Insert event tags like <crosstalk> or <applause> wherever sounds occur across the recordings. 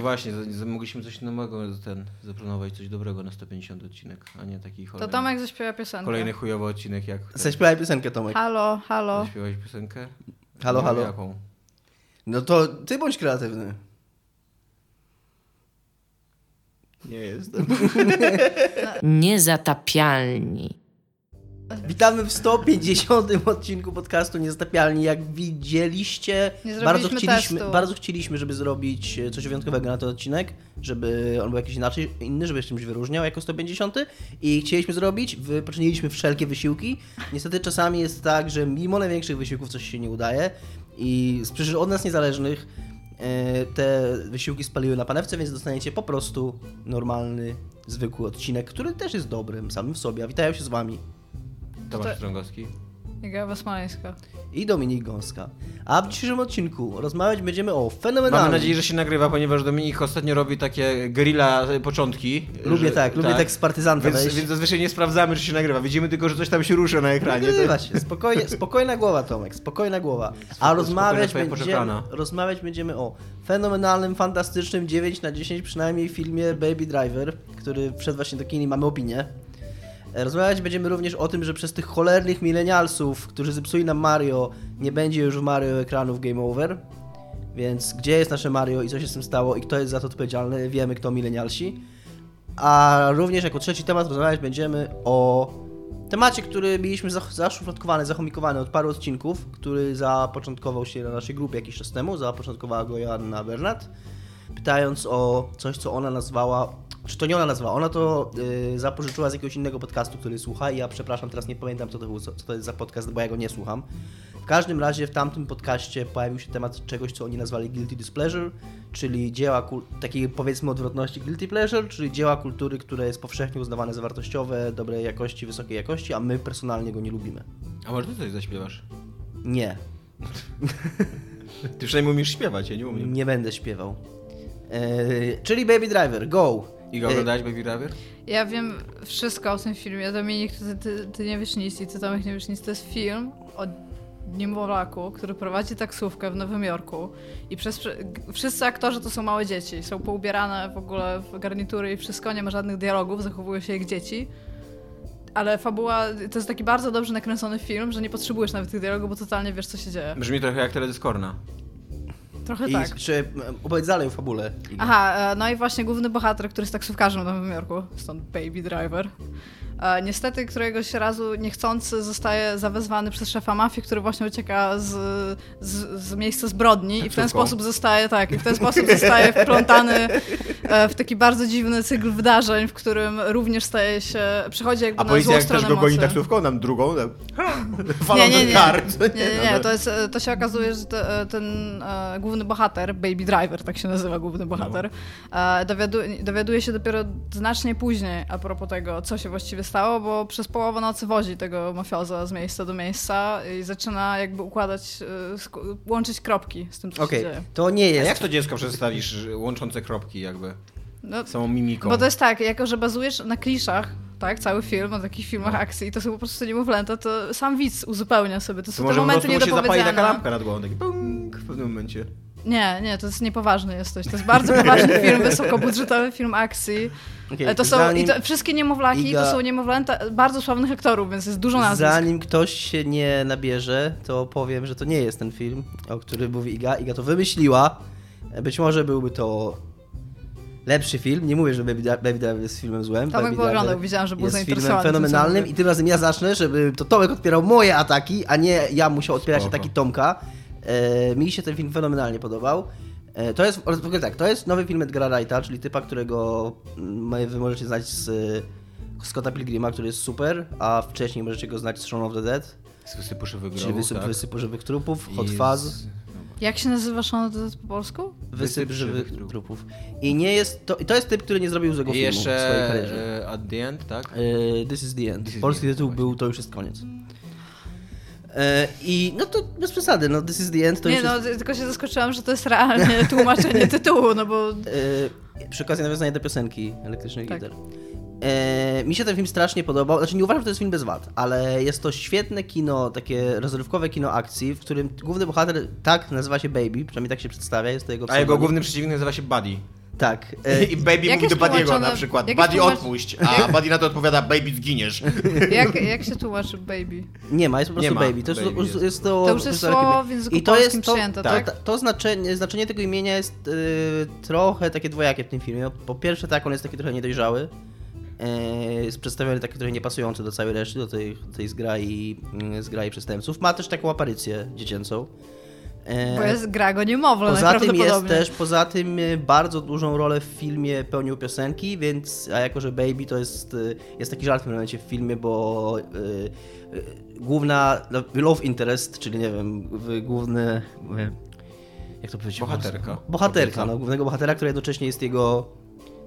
Właśnie, z- mogliśmy coś nowego ten, zaplanować, coś dobrego na 150 odcinek, a nie taki To cholerny. Tomek zaśpiewa piosenkę. Kolejny chujowy odcinek jak... Zaśpiewaj piosenkę, Tomek. Halo, halo. Zaśpiewałeś piosenkę? Halo, No, halo. Jaką? No to ty bądź kreatywny. Nie jestem. <laughs> Niezatapialni. Witamy w 150 odcinku podcastu Niezatapialni. Jak widzieliście, bardzo chcieliśmy, testu. bardzo chcieliśmy, żeby zrobić e, coś wyjątkowego na ten odcinek, żeby on był jakiś inaczej, inny, żeby się czymś wyróżniał jako 150 i chcieliśmy zrobić, wy- poczyniliśmy wszelkie wysiłki. Niestety czasami jest tak, że mimo największych wysiłków coś się nie udaje i z przyczyn od nas niezależnych e, te wysiłki spaliły na panewce, więc dostaniecie po prostu normalny, zwykły odcinek, który też jest dobrym samym w sobie. A witają się z wami Tomasz To- Strągowski. Iga Smoleńska. i Dominik Gąska. A w dzisiejszym odcinku rozmawiać będziemy o fenomenalnym... Mamy nadzieję, że się nagrywa, ponieważ Dominik ostatnio robi takie grilla początki. Lubię że- tak, lubię tak z partyzanta Więc, więc zazwyczaj nie sprawdzamy, czy się nagrywa. Widzimy tylko, że coś tam się rusza na ekranie. Nagrywa się. Spokojnie, spokojna głowa, Tomek, spokojna głowa. A rozmawiać będziemy, rozmawiać będziemy o fenomenalnym, fantastycznym 9 na 10 przynajmniej filmie Baby Driver, który wszedł właśnie do kin i mamy opinię. Rozmawiać będziemy również o tym, że przez tych cholernych milenialsów, którzy zepsuli nam Mario, nie będzie już w Mario ekranów Game Over. Więc gdzie jest nasze Mario i co się z tym stało i kto jest za to odpowiedzialny, wiemy kto milenialsi. A również jako trzeci temat rozmawiać będziemy o temacie, który mieliśmy za- zaszufladkowany, zachomikowany od paru odcinków, który zapoczątkował się na naszej grupie jakiś czas temu, zapoczątkowała go Joanna Bernat, pytając o coś, co ona nazwała, czy to nie ona nazwała, ona to y, zapożyczyła z jakiegoś innego podcastu, który słucha i ja przepraszam, teraz nie pamiętam, co to, był, co, to jest za podcast, bo ja go nie słucham. W każdym razie w tamtym podcaście pojawił się temat czegoś, co oni nazwali Guilty Displeasure, czyli dzieła takiej powiedzmy odwrotności Guilty Pleasure, czyli dzieła kultury, które jest powszechnie uznawane za wartościowe, dobrej jakości, wysokiej jakości, a my personalnie go nie lubimy. A może ty coś zaśpiewasz? Nie, <laughs> Ty przynajmniej umiesz śpiewać, ja nie umiem. nie będę śpiewał. Eee, czyli Baby Driver, go! I go Eee, oglądałeś Baby Driver? Ja wiem wszystko o tym filmie. Dominik, ty, ty, ty nie wiesz nic i ty Tomek nie wiesz nic. To jest film o niemowlaku, który prowadzi taksówkę w Nowym Jorku i przez, wszyscy aktorzy to są małe dzieci. Są poubierane w ogóle w garnitury i wszystko, nie ma żadnych dialogów, zachowują się jak dzieci. Ale fabuła, to jest taki bardzo dobrze nakręcony film, że nie potrzebujesz nawet tych dialogów, bo totalnie wiesz, co się dzieje. Brzmi trochę jak teledysk Korna. Trochę I tak. czy, opowiedz dalej o fabule. Aha, e, no i właśnie główny bohater, który jest taksówkarzem w Nowym Jorku, stąd Baby Driver. E, Niestety któregoś razu niechcący zostaje zawezwany przez szefa mafii, który właśnie ucieka z, z, z miejsca zbrodni i w ten sposób zostaje, tak, i w ten sposób zostaje wplątany e, w taki bardzo dziwny cykl wydarzeń, w którym również staje się, przychodzi jakby A na złą jak stronę też go goni taksówką, nam drugą, tam... <laughs> Nie, nie, nie. kar. Nie, nie, nie, to, jest, e, to się okazuje, że te, ten e, główny bohater, Baby Driver, tak się nazywa główny bohater, e, dowiadu, dowiaduje się dopiero znacznie później a propos tego, co się właściwie stało, bo przez połowę nocy wozi tego mafioza z miejsca do miejsca i zaczyna jakby układać, e, łączyć kropki z tym, co Okej, się dzieje. to nie A jest. jak to dziecko przedstawisz, łączące kropki jakby? No, Samą mimiką. bo to jest tak, jako że bazujesz na kliszach, tak, cały film, na takich filmach No. akcji i to są po prostu niemowlęta, to sam widz uzupełnia sobie. To To są te może po momenty prostu mu się zapali taka niedopowiedziane. lampka nad głową, taki pung w pewnym momencie. Nie, nie, to jest niepoważny jesteś. To jest bardzo poważny <laughs> film, wysokobudżetowy film akcji. Okej, E, to są, zanim, i to, wszystkie niemowlaki Iga- to są niemowlęta bardzo sławnych aktorów, więc jest dużo nazwisk. zanim ktoś się nie nabierze, to powiem, że to nie jest ten film, o którym mówi Iga. Iga to wymyśliła. Być może byłby to lepszy film. Nie mówię, że Baby, Dri- Baby Driver jest filmem złem. Tomek Baby oglądał, widziałam, że był jest filmem fenomenalnym i tym razem ja zacznę, żeby to Tomek odpierał moje ataki, a nie ja musiał odpierać Spoko. ataki Tomka. E, mi się ten film fenomenalnie podobał. E, to jest, w ogóle tak, to jest nowy film Edgara Wrighta, czyli typa, którego mm, wy możecie znać z e, Scotta Pilgrima, który jest super, a wcześniej możecie go znać z Shaun of the Dead, Z wysypu żywych czy grobów, Wysyp, tak? wysypu Żywych Trupów, Hot z- Fuzz, Jak się nazywa Shaun of the Dead po polsku? Wysyp, Wysyp Żywych Żywych Trupów. I nie jest, to, to jest typ, który nie zrobił złego I filmu w swojej jeszcze karierze. e, At the End, tak? E, This is the end. This is Polski tytuł był To już jest koniec. E, I no to bez przesady, no This is the end to nie już no, jest... tylko się zaskoczyłam, że to jest realnie <laughs> tłumaczenie tytułu, no bo... E, przy okazji nawiązania do piosenki Elektrycznych Tak. Gitar. E, mi się ten film strasznie podobał. Znaczy nie uważam, że to jest film bez wad, ale jest to świetne kino, takie rozrywkowe kino akcji, w którym główny bohater tak nazywa się Baby, przynajmniej tak się przedstawia, jest to jego A jego główny przeciwnik nazywa się Buddy. Tak. e, <laughs> I Baby Jak mówi do Buddy'ego tłumaczone- na przykład, Buddy tłumacz- odpuść, <laughs> a Buddy na to odpowiada, Baby zginiesz. <laughs> Jak, jak się tłumaczy baby? Nie ma, jest po prostu baby. To jest, Baby jest. jest. to, To już jest słowo w języku I to jest to, przyjęte, to, tak? to, to znaczenie, znaczenie tego imienia jest y, trochę takie dwojakie w tym filmie. Po pierwsze, tak, on jest taki trochę niedojrzały. E, jest przedstawiony taki trochę niepasujący do całej reszty, do tej, tej zgrai, mm, zgrai przestępców. Ma też taką aparycję dziecięcą. E, Bo jest gra go niemowlę Poza tym jest też, poza tym y, bardzo dużą rolę w filmie pełnił piosenki, więc, a jako, że Baby to jest, y, jest taki żart w tym momencie w filmie, bo y, y, główna, no, love interest, czyli nie wiem, główny, jak to powiedzieć? Bohaterka. Bohaterka, Kobieta. no, głównego bohatera, który jednocześnie jest jego,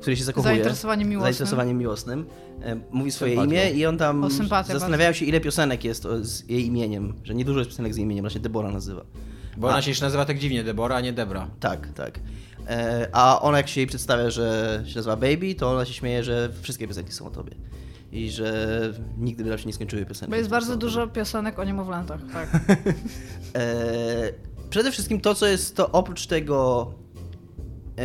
który się zakochuje. Zainteresowaniem miłosnym. Zainteresowaniem miłosnym. E, Mówi swoje Sympatią. imię i on tam O, zastanawiają się, ile piosenek jest z jej imieniem, że niedużo jest piosenek z jej imieniem, właśnie Deborah nazywa. Bo ona się jeszcze nazywa tak dziwnie, Debora, a nie Debra. Tak, tak. E, a ona jak się jej przedstawia, że się nazywa Baby, to ona się śmieje, że wszystkie piosenki są o tobie. I że nigdy by nam się nie skończyły piosenki. Bo jest bardzo dużo piosenek o niemowlętach, tak. <laughs> E, przede wszystkim to, co jest to oprócz tego, e,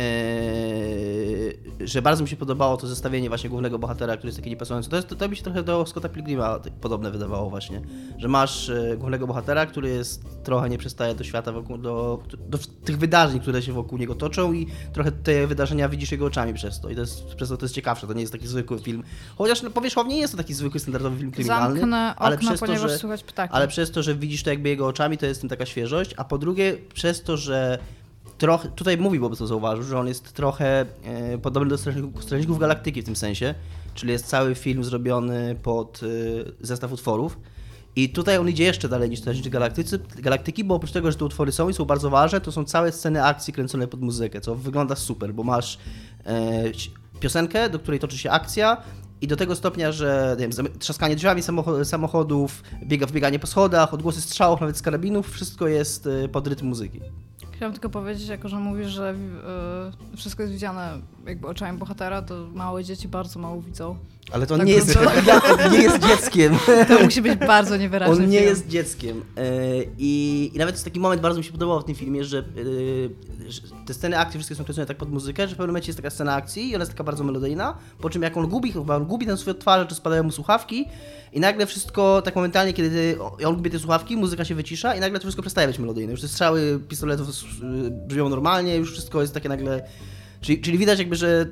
że bardzo mi się podobało to zestawienie właśnie głównego bohatera, który jest taki niepasujący. To, jest, to, to mi się trochę do Scotta Pilgrima podobne wydawało właśnie. Że masz e, głównego bohatera, który jest trochę nie przystaje do świata wokół, do, do tych wydarzeń, które się wokół niego toczą i trochę te wydarzenia widzisz jego oczami przez to. I to jest, przez to to jest ciekawsze. To nie jest taki zwykły film. Chociaż no, powierzchownie jest to taki zwykły, standardowy film kryminalny. Zamknę ale okno, przez to, że- ale przez to, że widzisz to jakby jego oczami, to jest w tym taka świeżość, a po drugie przez to, że trochę, tutaj mówi, bo to zauważył, że on jest trochę e, podobny do Strażników, Strażników Galaktyki w tym sensie, czyli jest cały film zrobiony pod e, zestaw utworów. I tutaj on idzie jeszcze dalej niż Strażnicy Galaktycy, Galaktyki, bo oprócz tego, że te utwory są i są bardzo ważne, to są całe sceny akcji kręcone pod muzykę, co wygląda super, bo masz e, piosenkę, do której toczy się akcja i do tego stopnia, że nie wiem, trzaskanie drzwiami samocho- samochodów, biega, wbieganie po schodach, odgłosy strzałów, nawet z karabinów, wszystko jest e, pod rytm muzyki. Chciałam tylko powiedzieć, jako że mówisz, że y, wszystko jest widziane jakby oczami bohatera, to małe dzieci bardzo mało widzą. Ale to Tak nie jest, <laughs> nie jest dzieckiem. To musi być bardzo niewyraźny On nie film. jest dzieckiem. E, I, I nawet jest taki moment, bardzo mi się podobał w tym filmie, że, e, że te sceny akcji wszystkie są kręcone tak pod muzykę, że w pewnym momencie jest taka scena akcji i ona jest taka bardzo melodyjna, po czym jak on gubi, chyba on gubi ten swój odtwarzacz, to spadają mu słuchawki i nagle wszystko tak momentalnie, kiedy on gubi te słuchawki, muzyka się wycisza i nagle to wszystko przestaje być melodyjne. Już te strzały pistoletów e, brzmią normalnie, już wszystko jest takie nagle... Czyli, czyli widać jakby, że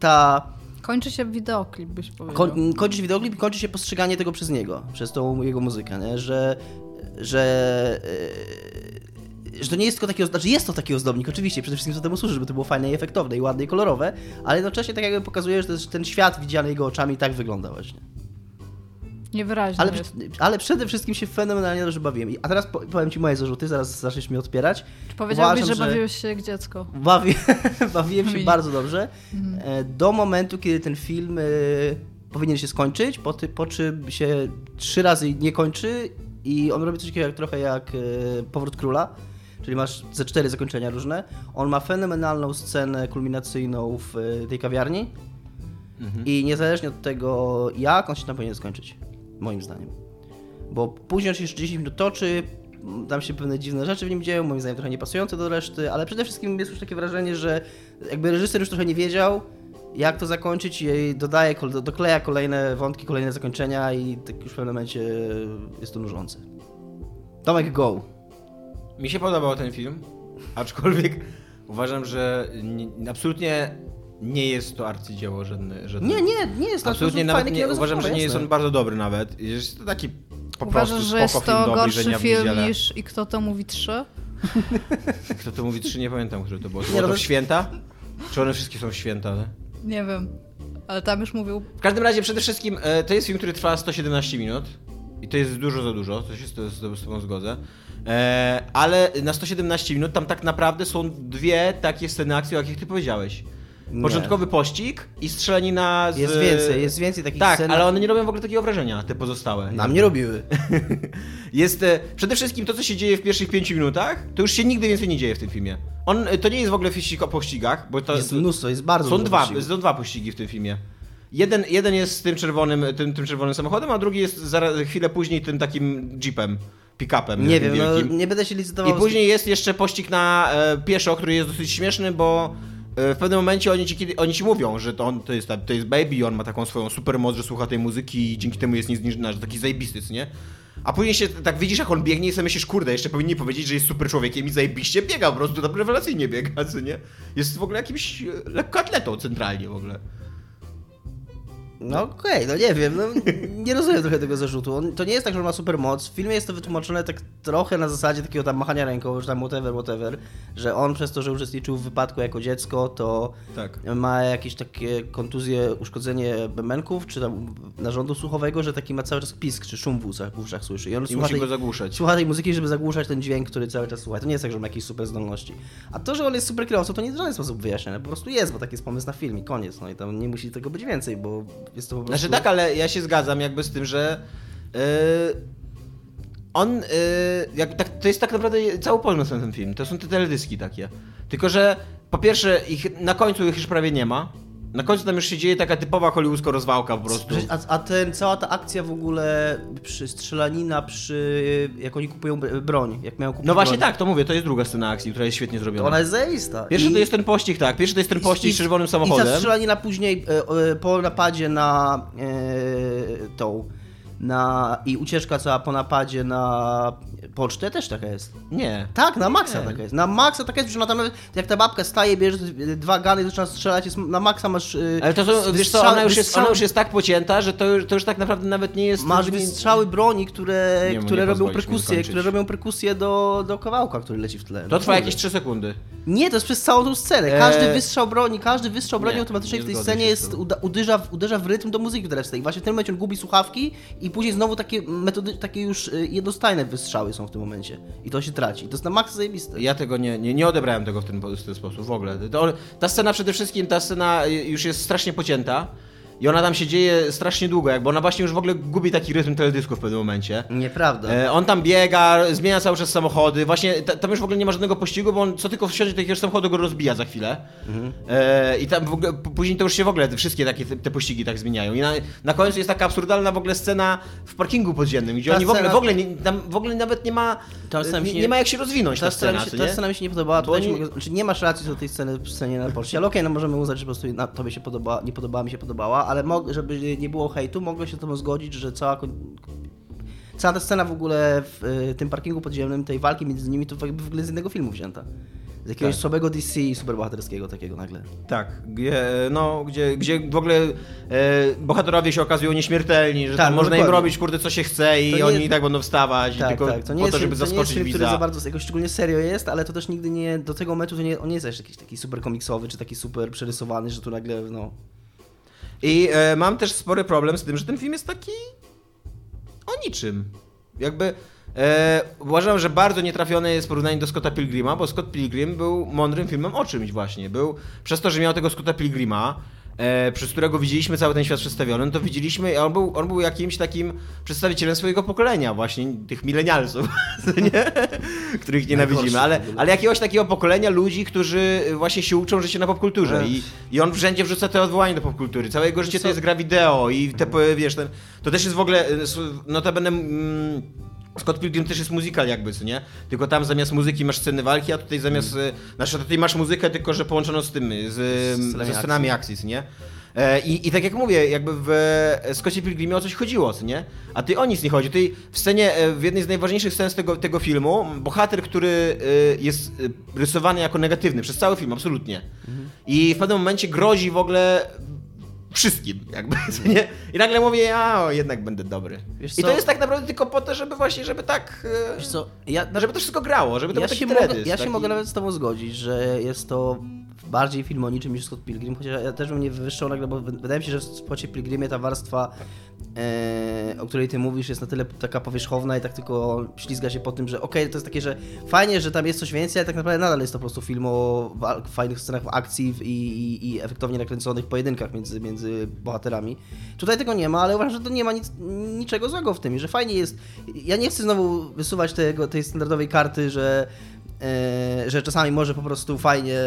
ta... Kończy się wideoklip, byś powiedział. Koń, kończy się wideoklip i kończy się postrzeganie tego przez niego, przez tą jego muzykę, nie? że że, yy, że to nie jest tylko taki, znaczy jest to taki ozdobnik, oczywiście, przede wszystkim co temu służy, żeby to było fajne i efektowne i ładne i kolorowe, ale jednocześnie tak jakby pokazuje, że ten świat widziany jego oczami tak wygląda właśnie. Niewyraźny Ale, jest. ale przede wszystkim się fenomenalnie dobrze bawiłem. A teraz po- powiem Ci moje zarzuty, zaraz zaczniesz mi odpierać. Czy powiedziałbyś, Uważam, że bawiłeś się jak dziecko? Bawi, <laughs> bawiłem się bardzo dobrze. E, Do momentu, kiedy ten film e, powinien się skończyć, po, ty, po czym się trzy razy nie kończy i on robi coś takiego jak, trochę jak e, Powrót Króla. Czyli masz ze cztery zakończenia różne. On ma fenomenalną scenę kulminacyjną w tej kawiarni. I niezależnie od tego, jak on się tam powinien skończyć. Moim zdaniem. Bo później jeszcze 10 minut toczy, tam się pewne dziwne rzeczy w nim dzieją, moim zdaniem trochę niepasujące do reszty, ale przede wszystkim jest już takie wrażenie, że jakby reżyser już trochę nie wiedział, jak to zakończyć i dodaje, dokleja kolejne wątki, kolejne zakończenia i tak już w pewnym momencie jest to nużące. Tomek Go. Mi się podobał ten film, aczkolwiek uważam, że nie, absolutnie nie jest to arcydzieło żadne. żadne. Nie, nie, nie jest to Absolutnie fajny nawet nie, kinowy uważam, że nie jest on bardzo dobry nawet. Jest to taki po Uważasz, prostu że jest to do gorszy film niż I kto to mówi trzy? <laughs> Kto to mówi trzy, nie pamiętam, które to było. To Nie, było no to to- w święta? Czy one wszystkie są święta? Nie? Nie wiem. Ale tam już mówił. W każdym razie przede wszystkim e, to jest film, który trwa 117 minut i to jest dużo za dużo, to się z, z, z tobą zgodzę. E, ale na 117 minut tam tak naprawdę są dwie takie sceny akcji, o jakich ty powiedziałeś. Nie. Początkowy pościg i strzelanina z... Jest więcej, jest więcej takich Tak, scen. ale one nie robią w ogóle takiego wrażenia, te pozostałe. Nam nie robiły. <laughs> Jest e, przede wszystkim to, co się dzieje w pierwszych pięciu minutach, to już się nigdy więcej nie dzieje w tym filmie. On, e, to nie jest w ogóle wyścig o pościgach, bo to Jest mnóstwo, jest bardzo są dwa, są dwa pościgi w tym filmie. Jeden, jeden jest z tym czerwonym, tym, tym czerwonym samochodem, a drugi jest zaraz, chwilę później tym takim jeepem, pick-upem. Nie wiem, no, nie będę się licytował. I później jest jeszcze pościg na e, pieszo, który jest dosyć śmieszny, bo e, w pewnym momencie oni ci, kiedy, oni ci mówią, że to, on, to, jest, to jest baby on ma taką swoją super moc, że słucha tej muzyki i dzięki temu jest niezniszczony, że taki zajebisty, nie? A później się tak widzisz, jak on biegnie i sobie myślisz, kurde, jeszcze powinni powiedzieć, że jest super człowiekiem i zajebiście biega, po prostu tam rewelacyjnie biega, co nie? Jest w ogóle jakimś e, lekkoatletą centralnie w ogóle. No okej, no nie wiem, no, nie rozumiem trochę tego zarzutu. On, to nie jest tak, że on ma super moc. W filmie jest to wytłumaczone tak trochę na zasadzie takiego tam machania ręką, że tam whatever, whatever, że on przez to, że uczestniczył w wypadku jako dziecko, to Tak. ma jakieś takie kontuzje, uszkodzenie bębenków, czy tam narządu słuchowego, że taki ma cały czas pisk, czy szum w uszach, w uszach słyszy. I on I słucha musi tej, go zagłuszać. słucha tej muzyki, żeby zagłuszać ten dźwięk, który cały czas słucha. To nie jest tak, że on ma jakieś super zdolności. A to, że on jest super kierowcą, to nie jest w żaden sposób wyjaśnione. Po prostu jest, bo taki jest pomysł na film i koniec. No i tam nie musi tego być więcej, bo jest to po prostu... Znaczy tak, ale ja się zgadzam jakby z tym, że yy, on, yy, jak, tak, to jest tak naprawdę cały na ten film, to są te teledyski takie. Tylko, że po pierwsze ich, na końcu ich już prawie nie ma. Na końcu tam już się dzieje taka typowa hollywoodzka rozwałka po prostu. A, a ten, cała ta akcja w ogóle przy strzelanina, przy jak oni kupują br- broń, jak miał kupić No właśnie broń, tak, to mówię, to jest druga scena akcji, która jest świetnie to zrobiona. ona jest zajista. Pierwszy I- to jest ten pościg, tak, pierwszy to jest ten pościg z czerwonym I ta samochodem. strzelanina później e, e, po napadzie na e, tą, na, i ucieczka cała po napadzie na pocztę też taka jest. Nie. Tak, na maksa Nie. taka jest. Na maksa taka jest, że ona jak ta babka staje, bierze dwa gany i zaczyna strzelać, jest, na maksa masz... y, Ale to są, wiesz co, ona już, jest, ona już jest tak pocięta, że to, już- to już tak naprawdę nawet nie jest... Masz wystrzały broni, które, Nie, które robią perkusję, które robią perkusję do, do kawałka, który leci w tle. To trwa jakieś 3 sekundy. Nie, to jest przez całą tą scenę. Każdy Eee, wystrzał broni, każdy wystrzał broni nie, automatycznie nie w tej scenie jest, uderza, w, uderza w rytm do muzyki, która tej. Właśnie w tym momencie on gubi słuchawki i później znowu takie metody, takie już y, jednostajne wystrzały są w tym momencie. I to się traci. To jest na maksa zajebiste. Ja tego nie, nie, nie odebrałem tego w ten, w ten sposób w ogóle. To, ta scena przede wszystkim, ta scena już jest strasznie pocięta i ona tam się dzieje strasznie długo, jakby ona właśnie już w ogóle gubi taki rytm teledysku w pewnym momencie. Nieprawda. E, on tam biega, zmienia cały czas samochody, właśnie ta, tam już w ogóle nie ma żadnego pościgu, bo on co tylko wsiądzie do jakiegoś samochodu go rozbija za chwilę. E, I tam w ogóle, później to już się w ogóle te wszystkie takie te, te pościgi tak zmieniają. I na, na końcu jest taka absurdalna w ogóle scena w parkingu podziemnym, gdzie Ta oni w ogóle, w ogóle, nie, tam w ogóle nawet nie ma, nie, nie- ma jak się rozwinąć ta, Ta scena, się, ta nie? scena mi się nie podobała, Bo oni- znaczy nie masz racji do tej sceny w scenie na Porsche, ale okej, no możemy uznać, że po prostu na, tobie się podoba, nie podobała, mi się podobała, ale żeby nie było hejtu, mogę się z tobą zgodzić, że cała, cała ta scena w ogóle w y, tym parkingu podziemnym, tej walki między nimi, to jakby w ogóle z innego filmu wzięta. Z jakiegoś Tak. słabego DC i superbohaterskiego takiego nagle. Tak, gdzie, no, gdzie, gdzie w ogóle e, bohaterowie się okazują nieśmiertelni, że Tak, tam no można im robić kurde co się chce i nie- oni i tak będą wstawać i Tak, tylko tak, to nie po jest to, żeby to nie jest zaskoczyć film, który widza. za bardzo jakoś szczególnie serio jest, ale to też nigdy nie, do tego momentu to nie, on nie jest jakiś taki super komiksowy, czy taki super przerysowany, że tu nagle, no... I e, mam też spory problem z tym, że ten film jest taki o niczym. Jakby e, uważam, że bardzo nietrafione jest porównanie do Scotta Pilgrima, bo Scott Pilgrim był mądrym filmem o czymś właśnie. Był przez to, że miał tego Scotta Pilgrima, e, przez którego widzieliśmy cały ten świat przedstawiony, no to widzieliśmy, on był, on był jakimś takim przedstawicielem swojego pokolenia, właśnie tych milenialsów, <laughs> nie? których nienawidzimy, ale, ale jakiegoś takiego pokolenia ludzi, którzy właśnie się uczą życie na popkulturze i, i on wszędzie wrzuca te odwołania do popkultury. Całe jego życie to jest gra wideo i te, wiesz, ten, to też jest w ogóle, e, notabene mm, Scott Pilgrim też jest muzykal jakby, co nie? Tylko tam zamiast muzyki masz sceny walki, a tutaj zamiast, mm. znaczy tutaj masz muzykę, tylko że połączono z tym, z, scenami ze scenami akcji, co nie? E, I, I tak jak mówię, jakby w Scottie Pilgrimie o coś chodziło, co nie? A ty o nic nie chodzi. Tutaj w scenie, e, w jednej z najważniejszych scen z tego, tego filmu, bohater, który e, jest rysowany jako negatywny przez cały film, absolutnie. I w pewnym momencie grozi w ogóle wszystkim, jakby, <laughs> nie? I nagle mówię, o, jednak będę dobry. Wiesz I co? to jest tak naprawdę tylko po to, żeby właśnie, żeby tak... e, Wiesz co, ja, no, żeby to wszystko grało, żeby to ja był się, taki mogę, ja się taki... mogę nawet z tobą zgodzić, że jest to bardziej film o niczym niż Scott Pilgrim, chociaż ja też bym nie wywyższał nagle, bo wy- wydaje mi się, że w Scottie Pilgrimie ta warstwa, e, o której ty mówisz, jest na tyle taka powierzchowna i tak tylko ślizga się po tym, że okej, to jest takie, że fajnie, że tam jest coś więcej, ale tak naprawdę nadal jest to po prostu film o fajnych scenach akcji i, i, i efektownie nakręconych pojedynkach między, między bohaterami. Tutaj tego nie ma, ale uważam, że to nie ma nic, niczego złego w tym i że fajnie jest. Ja nie chcę znowu wysuwać tego, tej standardowej karty, że e, że czasami może po prostu fajnie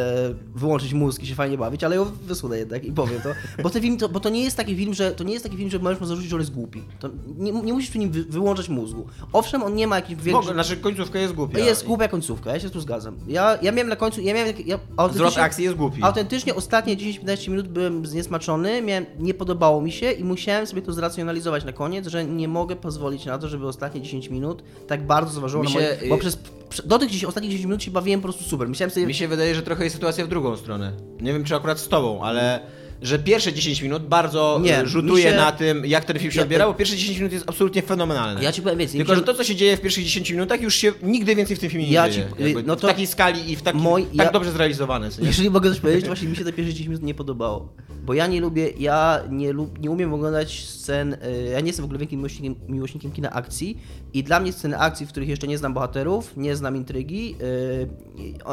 wyłączyć mózg i się fajnie bawić, ale ją wysunę jednak i powiem to. Bo, ten film to, bo to nie jest taki film, że to nie jest taki film, że możesz mu zarzucić, że on jest głupi. To nie, nie musisz przy nim wy, wyłączać mózgu. Owszem, on nie ma jakichś W wielkich... znaczy końcówka jest głupia. Jest głupia końcówka, ja się tu zgadzam. Ja, ja miałem na końcu, ja miałem, ja, Zwrot akcji jest głupi. autentycznie ostatnie 10-15 minut byłem zniesmaczony, miałem, nie podobało mi się i musiałem sobie to zracjonalizować na koniec, że nie mogę pozwolić na to, żeby ostatnie 10 minut tak bardzo zważyło Mi na się, moje... Bo y- przez, prze- do tych 10, ostatnich 10 minut się bawiłem po prostu super. Myślałem sobie... Mi się wydaje, że trochę jest sytuacja w drugą stronę. Nie wiem, czy akurat z tobą, ale że pierwsze 10 minut bardzo Nie, nie, rzutuje się- na tym, jak ten film się Ja- odbiera, bo pierwsze 10 minut jest absolutnie fenomenalne. Ja ci powiem więcej. Tylko, że to, co się dzieje w pierwszych 10 minutach, już się nigdy więcej w tym filmie nie Ja dzieje. ci- Jakby no to- W takiej skali i w Moi- tak ja- dobrze zrealizowane. co nie? Jeżeli mogę coś powiedzieć, to właśnie mi się te pierwsze 10 minut nie podobało. Bo ja nie lubię, ja nie, lub, nie umiem oglądać scen, y, ja nie jestem w ogóle wielkim miłośnikiem, miłośnikiem kina akcji i dla mnie sceny akcji, w których jeszcze nie znam bohaterów, nie znam intrygi,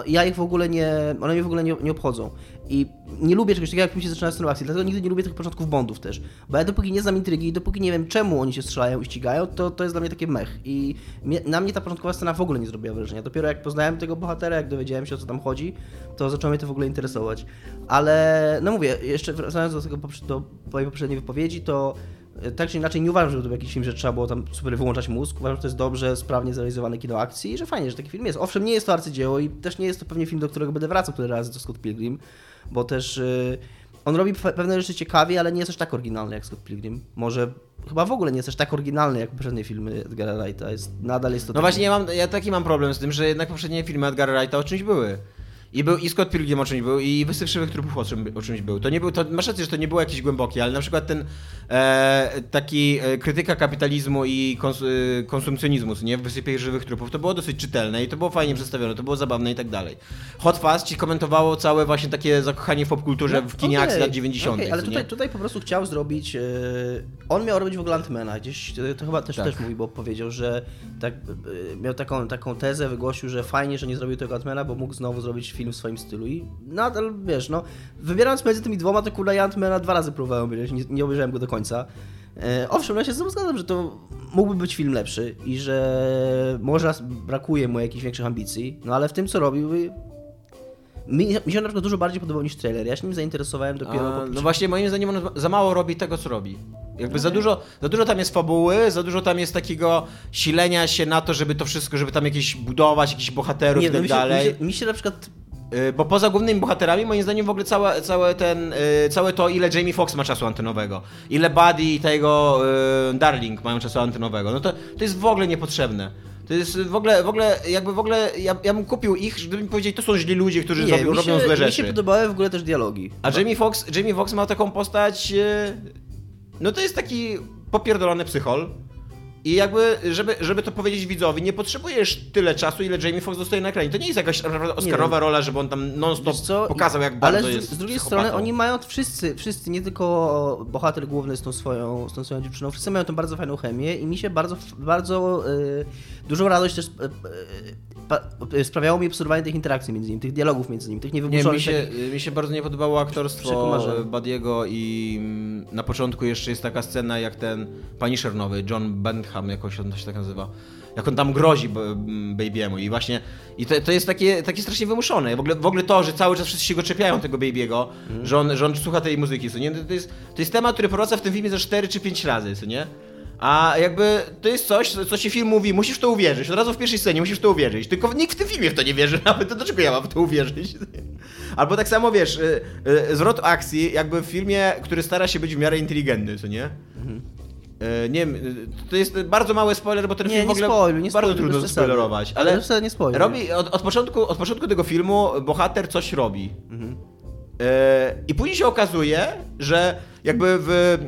y, ja ich w ogóle nie, one mnie w ogóle nie, nie obchodzą. I nie lubię czegoś takiego, jak mi się zaczyna scena akcji, dlatego nigdy nie lubię tych początków Bondów też. Bo ja dopóki nie znam intrygi i dopóki nie wiem czemu oni się strzelają i ścigają, to, to jest dla mnie takie mech. I mnie, na mnie ta początkowa scena w ogóle nie zrobiła wrażenia. Dopiero jak poznałem tego bohatera, jak dowiedziałem się o co tam chodzi, to zaczęło mnie to w ogóle interesować. Ale no mówię, jeszcze wracając do tego do mojej poprzedniej wypowiedzi, to e, tak czy inaczej nie uważam, że to był jakiś film, że trzeba było tam super wyłączać mózg. Uważam, że to jest dobrze, sprawnie zrealizowane kino akcji i że fajnie, że taki film jest. Owszem, nie jest to arcydzieło i też nie jest to pewnie film, do którego będę wracał tyle razy, to Scott Pilgrim, bo też y, on robi pe- pewne rzeczy ciekawie, ale nie jest też tak oryginalny jak Scott Pilgrim. Może chyba w ogóle nie jest też tak oryginalny jak poprzednie filmy Edgara Wrighta. Jest, nadal jest to No taki- właśnie, ja, mam, ja taki mam problem z tym, że jednak poprzednie filmy Edgara Wrighta o czymś były. I był i Scott Pilgrim o czymś był, i Wysyp Krzywych Trupów o, czym, o czymś był. To nie był, to, masz rację, że to nie było jakieś głębokie, ale na przykład ten e, taki e, krytyka kapitalizmu i kons, e, konsumpcjonizmu, nie, w Wysypie Żywych Trupów, to było dosyć czytelne i to było fajnie przedstawione, to było zabawne i tak dalej. Hot Fast ci komentowało całe właśnie takie zakochanie w popkulturze w kinie akcji lat 90. okej, ale tutaj, tutaj po prostu chciał zrobić. e, on miał robić w ogóle Antmana. Gdzieś e, to chyba też, Tak. też mój Bob powiedział, że tak, e, miał taką, taką tezę, wygłosił, że fajnie, że nie zrobił tego Antmana, bo mógł znowu zrobić film w swoim stylu. I nadal wiesz, no, wybierając między tymi dwoma, to kurde, ja Antmana dwa razy próbowałem obejrzeć, nie, nie obejrzałem go do końca. E, owszem, ja się z tym zgadzam, że to mógłby być film lepszy i że może brakuje mu jakichś większych ambicji, no ale w tym, co robił, mi, mi się na przykład dużo bardziej podobał niż trailer. Ja się nim zainteresowałem dopiero A, po no właśnie, moim zdaniem on za mało robi tego, co robi. Jakby za, dużo, za dużo tam jest fabuły, za dużo tam jest takiego silenia się na to, żeby to wszystko, żeby tam jakieś budować, jakichś bohaterów i no, tak mi się, dalej. Mi się, mi się na przykład Bo poza głównymi bohaterami, moim zdaniem w ogóle całe, całe, ten, y, całe to, ile Jamie Foxx ma czasu antenowego, ile Buddy i tego y, Darling mają czasu antenowego, no to, to jest w ogóle niepotrzebne. To jest w ogóle, w ogóle, jakby w ogóle, ja, ja bym kupił ich, żeby mi powiedzieć, to są źli ludzie, którzy nie, robią, mi się, robią złe Mi rzeczy. się podobały w ogóle też dialogi. A Jamie Foxx, Jamie Foxx ma taką postać. No to jest taki popierdolony psychol. I jakby, żeby, żeby to powiedzieć widzowi, nie potrzebujesz tyle czasu, ile Jamie Foxx dostaje na ekranie. To nie jest jakaś naprawdę Oscarowa rola, żeby on tam non-stop pokazał, jak bardzo Ale z, jest z drugiej psychopatą. strony oni mają wszyscy, wszyscy, nie tylko bohater główny z tą swoją, z tą swoją dziewczyną, wszyscy mają tą bardzo fajną chemię i mi się bardzo, bardzo y, dużą radość też y, pa, y, sprawiało mi obserwowanie tych interakcji między nimi, tych dialogów między nimi, tych Nie, niewygłoszonych mi się, takich- mi się bardzo nie podobało aktorstwo. Badiego i mm, na początku jeszcze jest taka scena, jak ten Punisher nowy, John Bentham, jakoś on się tak nazywa, jak on tam grozi b- m, Baby'emu i właśnie, i to, to jest takie, takie strasznie wymuszone. W ogóle, w ogóle to, że cały czas wszyscy się go czepiają, tego Baby'ego, Mhm. że, on, że on słucha tej muzyki, co nie? To jest, to jest temat, który powraca w tym filmie ze 4 czy 5 razy, co nie? A jakby to jest coś, co ci film mówi, musisz w to uwierzyć. Od razu w pierwszej scenie musisz w to uwierzyć. Tylko nikt w tym filmie w to nie wierzy <laughs> nawet. To dlaczego ja mam w to uwierzyć? <laughs> Albo tak samo wiesz, y, y, zwrot akcji, jakby w filmie, który stara się być w miarę inteligentny, co nie? Y, Nie wiem, to jest bardzo mały spoiler, bo ten Nie, film w nie ogóle spoiluj, nie bardzo spoiluj, trudno zaspoilerować. Ale nie spoiluj. robi, od, od, początku, od początku tego filmu bohater coś robi. Mhm. I później się okazuje, że jakby w,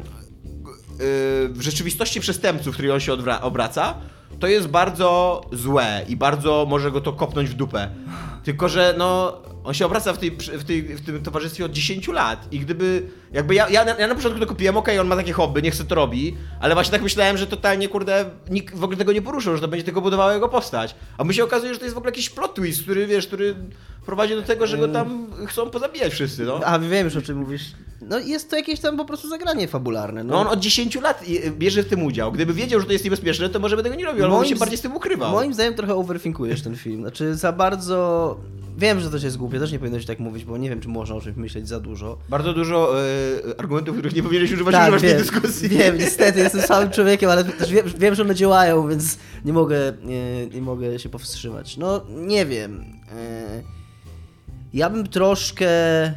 w rzeczywistości przestępców, w której on się obraca, to jest bardzo złe i bardzo może go to kopnąć w dupę. Tylko, że no, on się obraca w, tej, w, tej, w tym towarzystwie od 10 lat i gdyby, jakby ja, ja, na- ja na początku to kupiłem, okej, on ma takie hobby, niech se to robi, ale właśnie tak myślałem, że totalnie, kurde, nikt w ogóle tego nie poruszył, że to będzie tylko budowało jego postać. A my się okazuje, że to jest w ogóle jakiś plot twist, który, wiesz, który prowadzi do tego, że go tam chcą pozabijać wszyscy, no. A wiem już o czym mówisz. no jest to jakieś tam po prostu zagranie fabularne. No on od 10 lat i- bierze w tym udział. Gdyby wiedział, że to jest niebezpieczne, to może by tego nie robił, ale on się bardziej z tym ukrywał. Moim zdaniem trochę overthinkujesz ten film. Znaczy za bardzo... Wiem, że to się jest głupie, też nie powinno się tak mówić, bo nie wiem, czy można o czymś myśleć za dużo. Bardzo dużo e, argumentów, których nie powinieneś używać, Tak, używać w tej wiem, dyskusji. wiem, niestety, jestem <laughs> samym człowiekiem, ale też wiem, wiem, że one działają, więc nie mogę, nie, nie mogę się powstrzymać. No, nie wiem. E, Ja bym troszkę... e,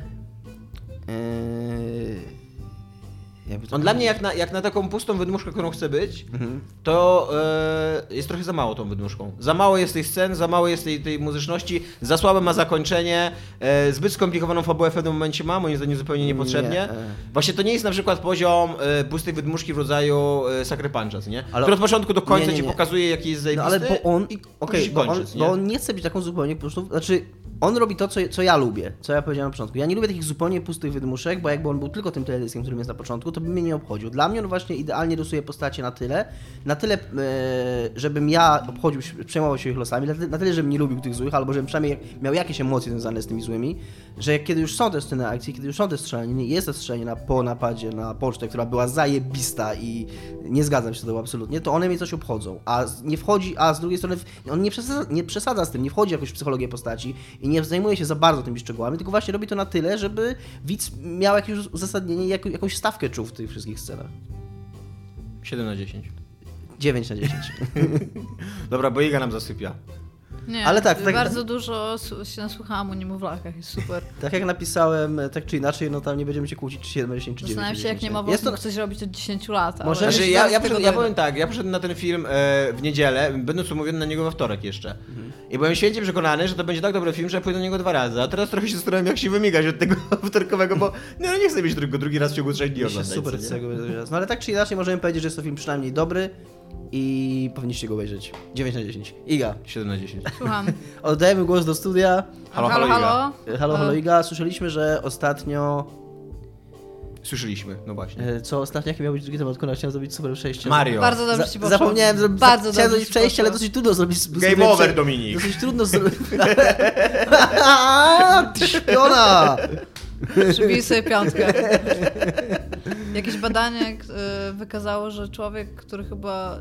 to On dla mnie jak na, jak na taką pustą wydmuszkę, którą chce być, Mhm. to e, jest trochę za mało tą wydmuszką. Za mało jest tych scen, za mało jest tej, tej muzyczności, za słabe ma zakończenie, e, zbyt skomplikowaną fabułę w pewnym momencie ma, moim zdaniem zupełnie niepotrzebnie. Nie, e. Właśnie to nie jest na przykład poziom e, pustej wydmuszki w rodzaju e, Sucker Punches, nie? Ale- Który od początku do końca Nie, nie, ci nie. pokazuje, jaki jest No zajebisty ale bo on, i się bo, on, bo on nie chce być taką zupełnie pustą, znaczy on robi to, co, co ja lubię, co ja powiedziałem na początku. Ja nie lubię takich zupełnie pustych wydmuszek, bo jakby on był tylko tym teledyskiem, którym jest na początku, to by mnie nie obchodził. Dla mnie on właśnie idealnie rysuje postacie na tyle, na tyle, e, żebym ja obchodził przejmował się ich losami, na tyle, żebym nie lubił tych złych, albo żebym przynajmniej miał jakieś emocje związane z tymi złymi, że kiedy już są te sceny akcji, kiedy już są te strzelanie, jest to strzelanie na, po napadzie na pocztę, która była zajebista i nie zgadzam się z tym absolutnie, to one mnie coś obchodzą. A nie wchodzi, a z drugiej strony on nie przesadza, nie przesadza z tym, nie wchodzi jakoś w psychologię postaci i nie zajmuje się za bardzo tymi szczegółami, tylko właśnie robi to na tyle, żeby widz miał jakieś uzasadnienie i jak, jakąś stawkę czuł w tych wszystkich scenach. 7 na 10. 9 na 10. <laughs> Dobra, bo Iga nam zasypia. Nie, Ale tak, tak- bardzo dużo s- się nasłuchałam o niemowlakach, jest super. <laughs> tak jak napisałem, tak czy inaczej, no tam nie będziemy się kłócić, czy 7 na 10, czy 9 na Zastanawiam się, jak 10. niemowlak Jest to, coś robić od 10 lat. Może- ale Znaczy, zaraz ja, ja, ja powiem tak, ja przyszedłem na ten film e, w niedzielę, będąc umówiony na niego we wtorek jeszcze. I byłem święcie przekonany, że to będzie tak dobry film, że ja pójdę do niego dwa razy. A teraz trochę się zastanawiam, jak się wymigać od tego <laughs> wtorkowego, bo no, nie chcę mieć drugi, drugi raz w ciągu trzech dni oglądać. super co nie? No ale tak czy inaczej możemy powiedzieć, że jest to film przynajmniej dobry i powinniście go obejrzeć. 9 na 10. Iga, 7 na 10. Słucham. <laughs> oddajemy głos do studia. Halo, halo, halo, halo. Halo, halo Iga, słyszeliśmy, że ostatnio... Słyszeliśmy, no właśnie. e, Co ostatnio, jaki miał być drugi temat? Chciałem zrobić super przejście. Mario. Bardzo dobrze Za- ci poszło. Zapomniałem zrobić, Bardzo chciałem zrobić ci przejście, ale dosyć trudno zrobić. Game over, Dominik. Dosyć trudno zrobić. Ty <laughs> śpiona! Przybij sobie piątkę. <laughs> Jakieś badanie y, wykazało, że człowiek, który chyba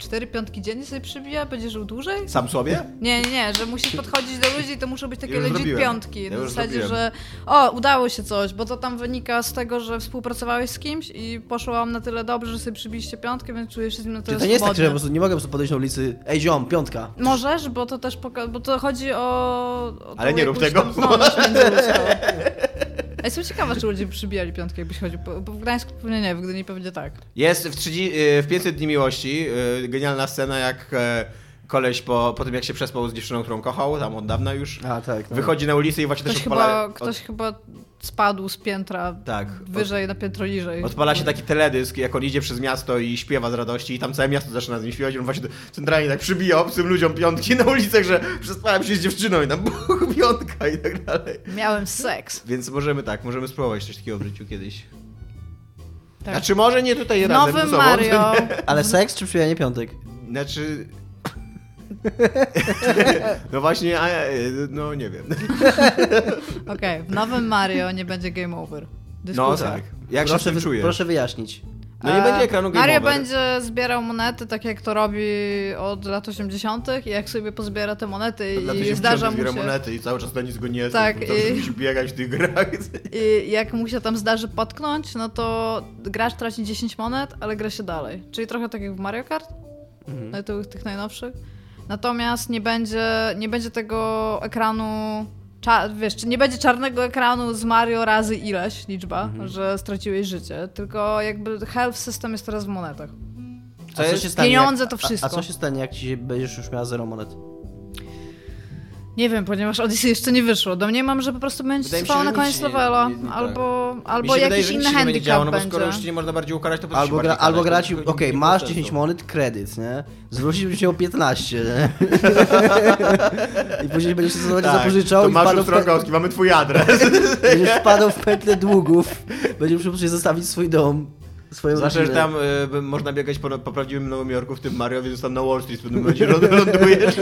cztery piątki dziennie sobie przybija, będzie żył dłużej? Sam sobie? Nie, nie, nie, że musisz podchodzić do ludzi i to muszą być takie Już legit piątki. Ja na zasadzie, zrobiłem. że o, udało się coś, bo to tam wynika z tego, że współpracowałeś z kimś i poszło wam na tyle dobrze, że sobie przybiliście piątkę, więc czujesz się z nim na tyle Czyli to nie jest tak, że ja po prostu nie mogę po prostu podejść na ulicy Ej ziom, piątka. Możesz, bo to też bo to chodzi o... o Ale nie rób tego. <laughs> Ja jestem ciekawa, czy ludzie przybijali piątkę, jakbyś chodził, bo bo w Gdańsku pewnie nie, w Gdyni pewnie tak. Jest w, 30, y, w 500 dni miłości y, genialna scena, jak e, koleś po, po tym, jak się przespał z dziewczyną, którą kochał, tam od dawna już, A tak. No. wychodzi na ulicę i właśnie Ktoś też odpala... chyba, ktoś chyba spadł z piętra Tak. wyżej na piętro niżej. Odpala się taki teledysk, jak on idzie przez miasto i śpiewa z radości i tam całe miasto zaczyna z nim śpiewać. On właśnie centralnie tak przybija obcym ludziom piątki na ulicach, że przespałem się z dziewczyną i tam buch, piątka i tak dalej. Miałem seks. Więc możemy tak, możemy spróbować coś takiego w życiu kiedyś. Tak. Znaczy może nie tutaj W razem nowym ze sobą. Mario. <laughs> Ale seks czy przybijanie piątek? Znaczy... no właśnie, a, no nie wiem. <laughs> Okej, w nowym Mario nie będzie game over. No Dyskusja. tak. Jak się proszę, tym wy- czujesz? proszę wyjaśnić. No nie E, będzie ekranu game Mario over. będzie zbierał monety, tak jak to robi od lat 80. i jak sobie pozbiera te monety i zdarza mu zbiera się... monety i cały czas na nic go nie Tak, tak, i... musi biegać w tych grach. <laughs> I jak mu się tam zdarzy potknąć, no to gracz traci 10 monet, ale gra się dalej. Czyli trochę tak jak w Mario Kart, Mhm. no tych, tych najnowszych. Natomiast nie będzie, nie będzie tego ekranu, cza- wiesz, czy nie będzie czarnego ekranu z Mario razy ileś liczba, Mhm. że straciłeś życie, tylko jakby health system jest teraz w monetach. Co A jest? się stanie, Pieniądze jak, to a- wszystko. A, co się stanie, jak ci będziesz już miała zero monet? Nie wiem, ponieważ Odyssey <laughs> jeszcze nie wyszło. Domniemam, że po prostu będzie się, trwało na koniec się nie- levela, nie- nie- tak. albo, albo się jakiś wydaje, inny się nie będzie działo, handicap no bo będzie. skoro już ci nie można bardziej ukarać, to po Albo, się gra, albo grać, okej, ma masz sensu. 10 monet, kredyt, nie? Zwrócić byś miał 15, nie? I później będziesz sobie Tak, zapożyczał to i masz wpadł w, pe- Strągowski, mamy twój adres. <laughs> będziesz wpadał w pętlę długów, będziesz musiał zostawić swój dom, swoją Zawsze, że rodzinę. tam y, można biegać po, po prawdziwym Nowym Jorku, w tym Mario, więc tam na Wall Street w pewnym momencie ląd- <laughs> lądujesz.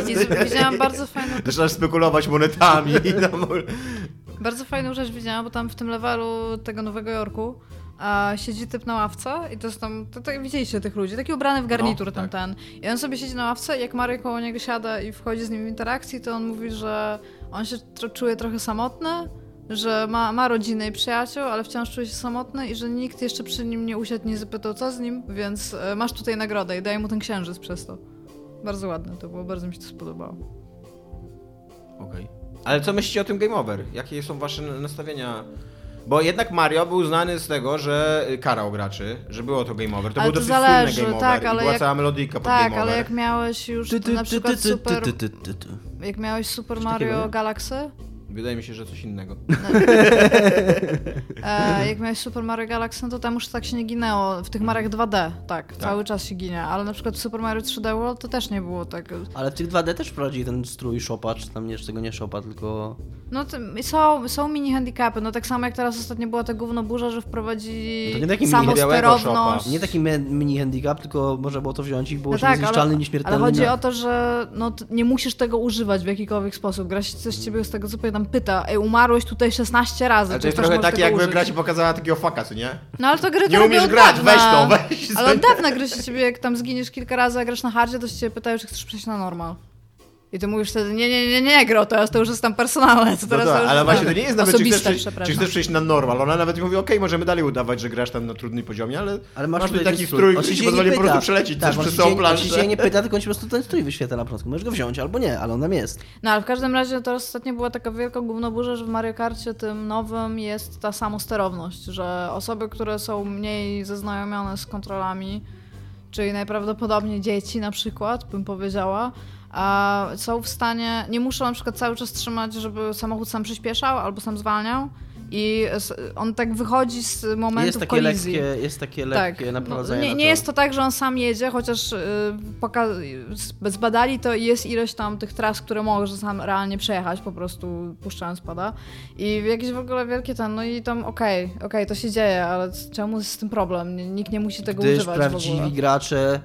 Widziałam bardzo fajną Zaczynasz spekulować monetami <laughs> i tam... Bardzo fajną rzecz widziałam, bo tam w tym levelu tego Nowego Jorku a siedzi typ na ławce i to jest tam, to, to widzieliście tych ludzi, taki ubrany w garnitur No, tam tak. ten. I on sobie siedzi na ławce i jak Mario koło niego siada i wchodzi z nim w interakcji, to on mówi, że on się czuje trochę samotny, że ma, ma rodzinę i przyjaciół, ale wciąż czuje się samotny i że nikt jeszcze przy nim nie usiadł, nie zapytał co z nim, więc e, masz tutaj nagrodę i daje mu ten księżyc przez to. Bardzo ładne to było, bardzo mi się to spodobało. Okej. Ale co myślicie o tym Game Over? Jakie są wasze nastawienia? Bo jednak Mario był znany z tego, że karał graczy, że było to Game Over. To Ale był to dosyć zależy, słynny Game tak, Over ale była jak- cała melodyjka pod Tak, Game Over. ale jak miałeś już na przykład Super, jak miałeś Super Mario? Galaxy, Wydaje mi się, że coś innego. <laughs> e, jak miałeś Super Mario Galaxy, no to tam już tak się nie ginęło. W tych Mariach 2D, tak, cały czas się ginie, ale na przykład w Super Mario 3D World to też nie było tak. Ale w tych 2D też wprowadzili ten strój szopa, czy tam nie, czy tego nie szopa, tylko... No to, są, są mini handicapy, no tak samo jak teraz ostatnio była ta gówno burza, że wprowadzili To nie taki mini samosterowność. Nie taki mini handicap, tylko można było to wziąć i było No no tak, niezniszczalny, ale, nieśmiertelny. ale chodzi o to, że no, nie musisz tego używać w jakikolwiek sposób. Gra się coś z ciebie z tego co pamiętam pyta, ej, umarłeś tutaj 16 razy, Ale czy to jest trochę takie, jakby użyć? gra ci pokazała takiego faka, co nie? No ale to gry Nie umiesz grać, dawna. weź to, weź. Ale od dawna gry się ciebie, jak tam zginiesz kilka razy, a grasz na hardzie, to się ciebie pytają, czy chcesz przejść na normal. I ty mówisz wtedy, nie, nie, nie, nie, gro, teraz to już jest tam personalne, co No teraz tak, to już ale właśnie to nie jest nawet, czy chcesz, osobiste, przejść, czy chcesz przejść na normal. Ona nawet mówi, okej, możemy dalej udawać, że grasz tam na trudnym poziomie, ale, Ale masz, masz, taki strój, który ci pozwoli po prostu przelecieć tak, przez się całą nie- On się planszę. nie pyta, tylko on ci po prostu ten strój wyświetla na początku. Możesz go wziąć albo nie, ale on tam jest. No ale w każdym razie to ostatnio była taka wielka gównoburza, że w Mario Karcie tym nowym jest ta samosterowność, że osoby, które są mniej zaznajomione z kontrolami, czyli najprawdopodobniej dzieci na przykład, bym powiedziała, są w stanie, nie muszą na przykład cały czas trzymać, żeby samochód sam przyspieszał albo sam zwalniał i on tak wychodzi z momentu Jest takie kolizji. lekkie, jest takie Tak, lekkie no, naprowadzenie nie, na nie to. jest to tak, że on sam jedzie, chociaż yy, zbadali to i jest ilość tam tych tras, które może sam realnie przejechać, po prostu puszczając pada. I jakieś w ogóle wielkie ten, no i tam okej, okej, to się dzieje, ale czemu jest z tym problem? Nie- Nikt nie musi tego Gdyż używać w ogóle. prawdziwi gracze...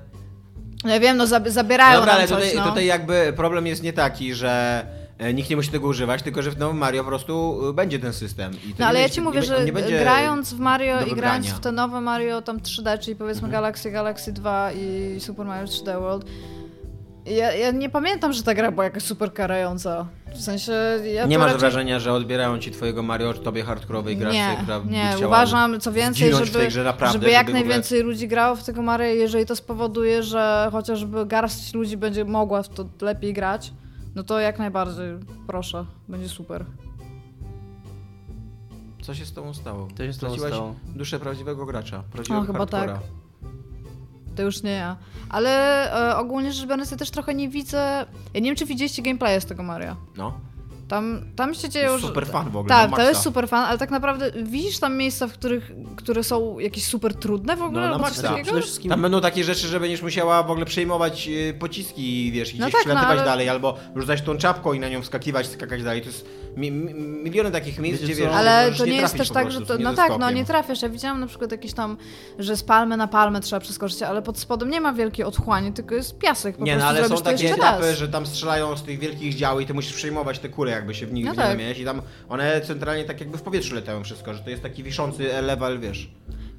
No ja wiem, no zab- zabierają Dobra, ale coś, tutaj, no. tutaj jakby problem jest nie taki, że e, nikt nie musi tego używać, tylko że w nowym Mario po prostu e, będzie ten system. No ale ja ci mówię, że grając w Mario i grając w te nowe Mario tam 3D, czyli powiedzmy Mhm. Galaxy, Galaxy 2 i Super Mario 3D World, ja, ja nie pamiętam, że ta gra była jakaś super karająca. W sensie ja Nie masz raczej... wrażenia, że odbierają ci twojego Mario, tobie hardkorowej graczy, Nie, która nie, chciała uważam co więcej, żeby, grze naprawdę, żeby jak żeby w ogóle- najwięcej ludzi grało w tego Mario, jeżeli to spowoduje, że chociażby garść ludzi będzie mogła w to lepiej grać, no to jak najbardziej, proszę, będzie super. Co się z tobą stało? Co się z tobą stało? duszę prawdziwego gracza, prawdziwego chyba hardcora. tak. To już nie ja. Ale e, ogólnie rzecz biorąc, ja też trochę nie widzę. Ja nie wiem, czy widzieliście gameplay z tego Mario. No. Tam, tam się jest że- super fan w ogóle. Tak, to jest super fan, ale tak naprawdę widzisz tam miejsca, w których, które są jakieś super trudne w ogóle? No, na maksa. Przede wszystkim... Tam będą takie rzeczy, że będziesz musiała w ogóle przejmować y, pociski, wiesz, i No gdzieś tak, przylatywać no, ale- dalej, albo rzucać tą czapką i na nią wskakiwać, skakać dalej. To jest mi, mi, miliony takich miejsc, Wiecie gdzie wiesz, Ale to nie, jest też tak, że to. No tak, no nie trafisz. Ja widziałam na przykład jakieś tam, że z palmy na palmę trzeba przeskoczyć, ale pod spodem nie ma wielkiej otchłani, tylko jest piasek. Po Nie, no ale są takie etapy, raz. że tam strzelają z tych wielkich dział i ty musisz przejmować te kule, jakby się w nich No nie tak. miałeś i tam one centralnie tak jakby w powietrzu latają wszystko, że to jest taki wiszący level, wiesz.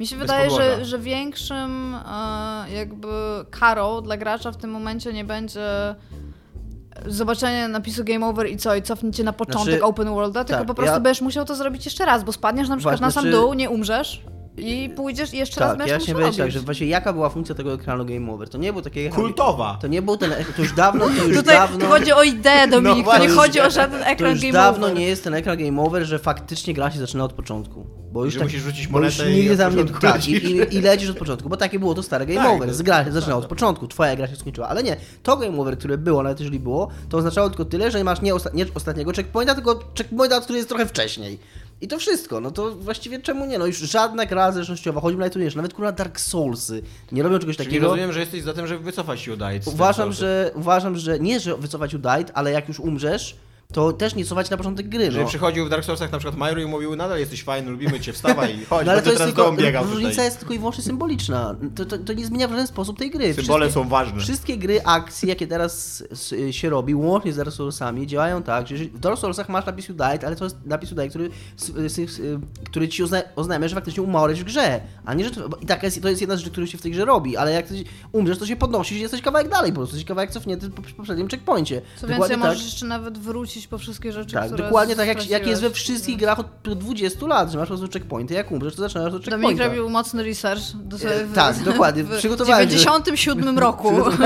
Mi się wydaje, że, że większym e, jakby karą dla gracza w tym momencie nie będzie zobaczenie napisu Game Over i co, i cofnięcie na początek Znaczy, Open Worlda, tylko tak, po prostu ja- będziesz musiał to zrobić jeszcze raz, bo spadniesz na przykład Właśnie, na sam znaczy- dół, nie umrzesz i pójdziesz i jeszcze raz Tak, będziesz ja się tak, że właśnie jaka była funkcja tego ekranu Game Over? To nie był taki ekran... Kultowa! To nie był ten... To już dawno, to już Tutaj dawno... chodzi o ideę, Dominik, to nie właśnie. chodzi o żaden To ekran już Game dawno Over. nie jest ten ekran Game Over, że faktycznie gra się zaczyna od początku. Bo już tak, musisz rzucić bo już monetę i od tam nie, tak, i, lecisz. i, i lecisz od początku, bo takie było to stare Game Tak, Over. to- Z gra się tak, zaczyna od tak. początku, twoja gra się skończyła. Ale nie, to Game Over, które było, nawet jeżeli było, to oznaczało tylko tyle, że masz nie, osta nie ostatniego checkpointa, tylko checkpointa, który jest trochę wcześniej. I to wszystko, no to właściwie czemu nie? No już żadna gra zręcznościowa, choćby wiesz, nawet kurwa Dark Soulsy nie robią czegoś Czyli takiego. rozumiem, że jesteś za tym, żeby wycofać z Uważam, że, uważam, że nie, że wycofać died, ale jak już umrzesz, to też nie cofać na początek gry. Jeżeli No. przychodził w Dark Soulsach na przykład Major i mówił, nadal jesteś fajny, lubimy cię, wstawaj i <laughs> chodź, No ale to jest teraz tylko, biegał różnica tutaj. jest tylko i wyłącznie symboliczna. To, to, to nie zmienia w żaden sposób tej gry. Symbole Wszystkie- są ważne. Wszystkie gry akcji, jakie teraz się robi, łącznie z Dark Soulsami, działają tak, że w Dark Soulsach masz napis Died, ale to jest napis Died, który, który ci ozna- oznajmia, że faktycznie umarłeś w grze. A nie, że to, I tak jest, to jest jedna z rzeczy, którą się w tej grze robi, ale jak ty umrzesz, to się podnosisz i jesteś kawałek dalej, po prostu jesteś kawałek cofnięty po poprzednim checkpoincie. Co Dokładnie więcej, tak. możesz jeszcze nawet wrócić po wszystkie rzeczy, Tak, które dokładnie tak jak, jak jest we wszystkich grach od 20 lat, że masz po prostu checkpointy, jak umrzesz, to zaczynasz od Dominik checkpointa. robił mocny research. Do E, tak, dokładnie. W Przygotowałem się. 97 <laughs> roku. Od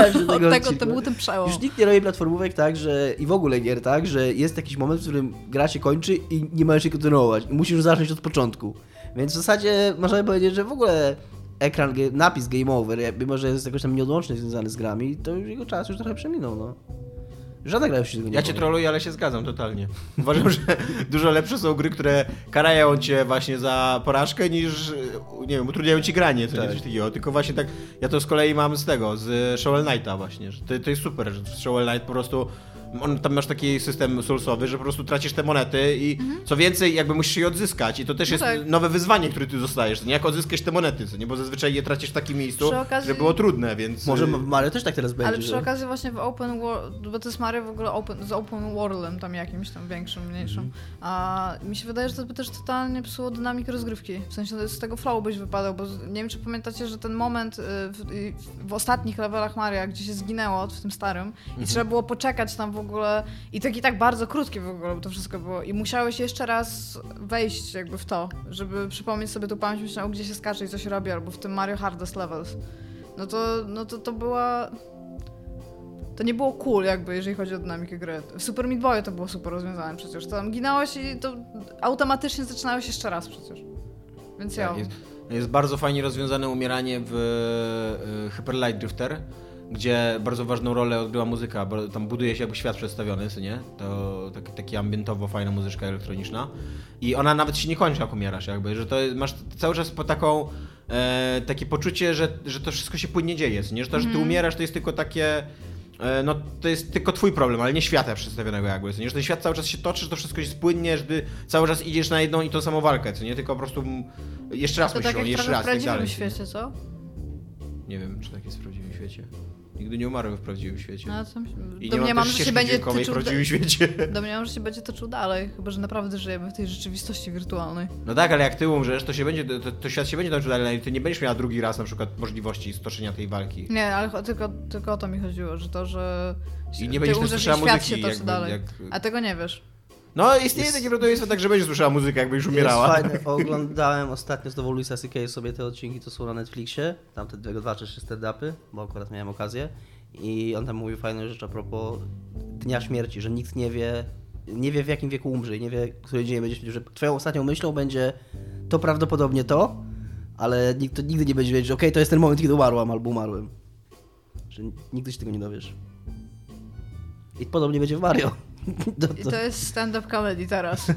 tego to był ten przełom. Już nikt nie robi platformówek tak, że i w ogóle gier tak, że jest jakiś moment, w którym gra się kończy i nie możesz się kontynuować. I musisz zacząć od początku. Więc w zasadzie możemy powiedzieć, że w ogóle ekran, napis Game Over, mimo że jest jakoś tam nieodłącznie związany z grami, to już jego czas już trochę przeminął, no. Żadna gra się tego nie Ja cię troluję, ale się zgadzam totalnie. <laughs> Uważam, że dużo lepsze są gry, które karają cię właśnie za porażkę niż, nie wiem, utrudniają ci granie, nie Tak. coś takiego. Tylko właśnie tak, ja to z kolei mam z tego, z Shovel Knighta właśnie, to, to jest super, że Shovel Knight po prostu on, tam masz taki system soulsowy, że po prostu tracisz te monety i co więcej, jakby musisz je odzyskać i to też No jest tak. nowe wyzwanie, które ty dostajesz, nie? Jak odzyskać te monety, co nie? Bo zazwyczaj je tracisz w takim miejscu, okazji- że było trudne, więc... Może w Mario też tak teraz będzie, Ale przy że... okazji właśnie w Open World, bo to jest Mario w ogóle open, z Open Worldem tam jakimś tam większym, mniejszym. Mhm. A mi się wydaje, że to by też totalnie psuło dynamikę rozgrywki. W sensie z tego flow byś wypadał, bo nie wiem czy pamiętacie, że ten moment y, w, w ostatnich levelach Mario, gdzie się zginęło w tym starym Mhm. i trzeba było poczekać tam w ogóle i tak i tak bardzo krótkie w ogóle to wszystko było i musiałeś jeszcze raz wejść jakby w to, żeby przypomnieć sobie tu pamięć myślał, gdzie się skacze i co się robi, albo w tym Mario Hardest Levels. No to, no to, to była to nie było cool jakby, jeżeli chodzi o dynamikę gry. W Super Meat Boyu to było super rozwiązane przecież. Tam ginąłeś i to automatycznie zaczynałeś jeszcze raz przecież. Więc ja... Tak, jest, jest bardzo fajnie rozwiązane umieranie w e, Hyper Light Drifter, gdzie bardzo ważną rolę odgrywa muzyka, bo tam buduje się jakby świat przedstawiony, co nie? To taki, taki ambientowo fajna muzyczka elektroniczna. I ona nawet się nie kończy, jak umierasz, jakby, że to masz cały czas po taką, e, takie poczucie, że, że to wszystko się płynnie dzieje, nie? Że to, że ty umierasz, to jest tylko takie... e, No, to jest tylko twój problem, ale nie świata przedstawionego jakby, co nie? Że ten świat cały czas się toczy, że to wszystko jest płynnie, że ty cały czas idziesz na jedną i tą samą walkę, co nie? Tylko po prostu jeszcze raz To myślisz, tak o jeszcze w raz i tak prawdziwym dalej. świecie, co? Nie wiem, czy tak jest w prawdziwym świecie. Nigdy nie umarłem w prawdziwym świecie. No, co... I nie <laughs> mam że się będzie w prawdziwym świecie. Domniemam, że się będzie toczył dalej, chyba że naprawdę żyjemy w tej rzeczywistości wirtualnej. No tak, ale jak ty umrzesz, to się będzie, to, to świat się będzie toczył dalej, i ty nie będziesz miała drugi raz na przykład możliwości stoczenia tej walki. Nie, ale tylko, tylko o to mi chodziło, że to, że I nie ty będziesz też umrzesz i świat muzyki, się toczy jakby, dalej. jak- A tego nie wiesz. No, istnieje takie prawdopodobieństwo, tak, że będziesz słyszała muzykę, jakby już umierała. Jest fajne. <laughs> Oglądałem ostatnio znowu Luisa C.K. sobie te odcinki, co są na Netflixie. Tam te dwie, dwa czy trzy stand-upy, bo akurat miałem okazję. I on tam mówił fajną rzecz a propos Dnia Śmierci, że nikt nie wie, nie wie w jakim wieku umrze i nie wie, który dzień będzie śmierć, że twoją ostatnią myślą będzie to prawdopodobnie to, ale nikt to nigdy nie będzie wiedzieć, że okej, to jest ten moment, kiedy umarłam albo umarłem. Że nigdy się tego nie dowiesz. I podobnie będzie w Mario. To, <laughs> I to, to jest stand-up comedy teraz.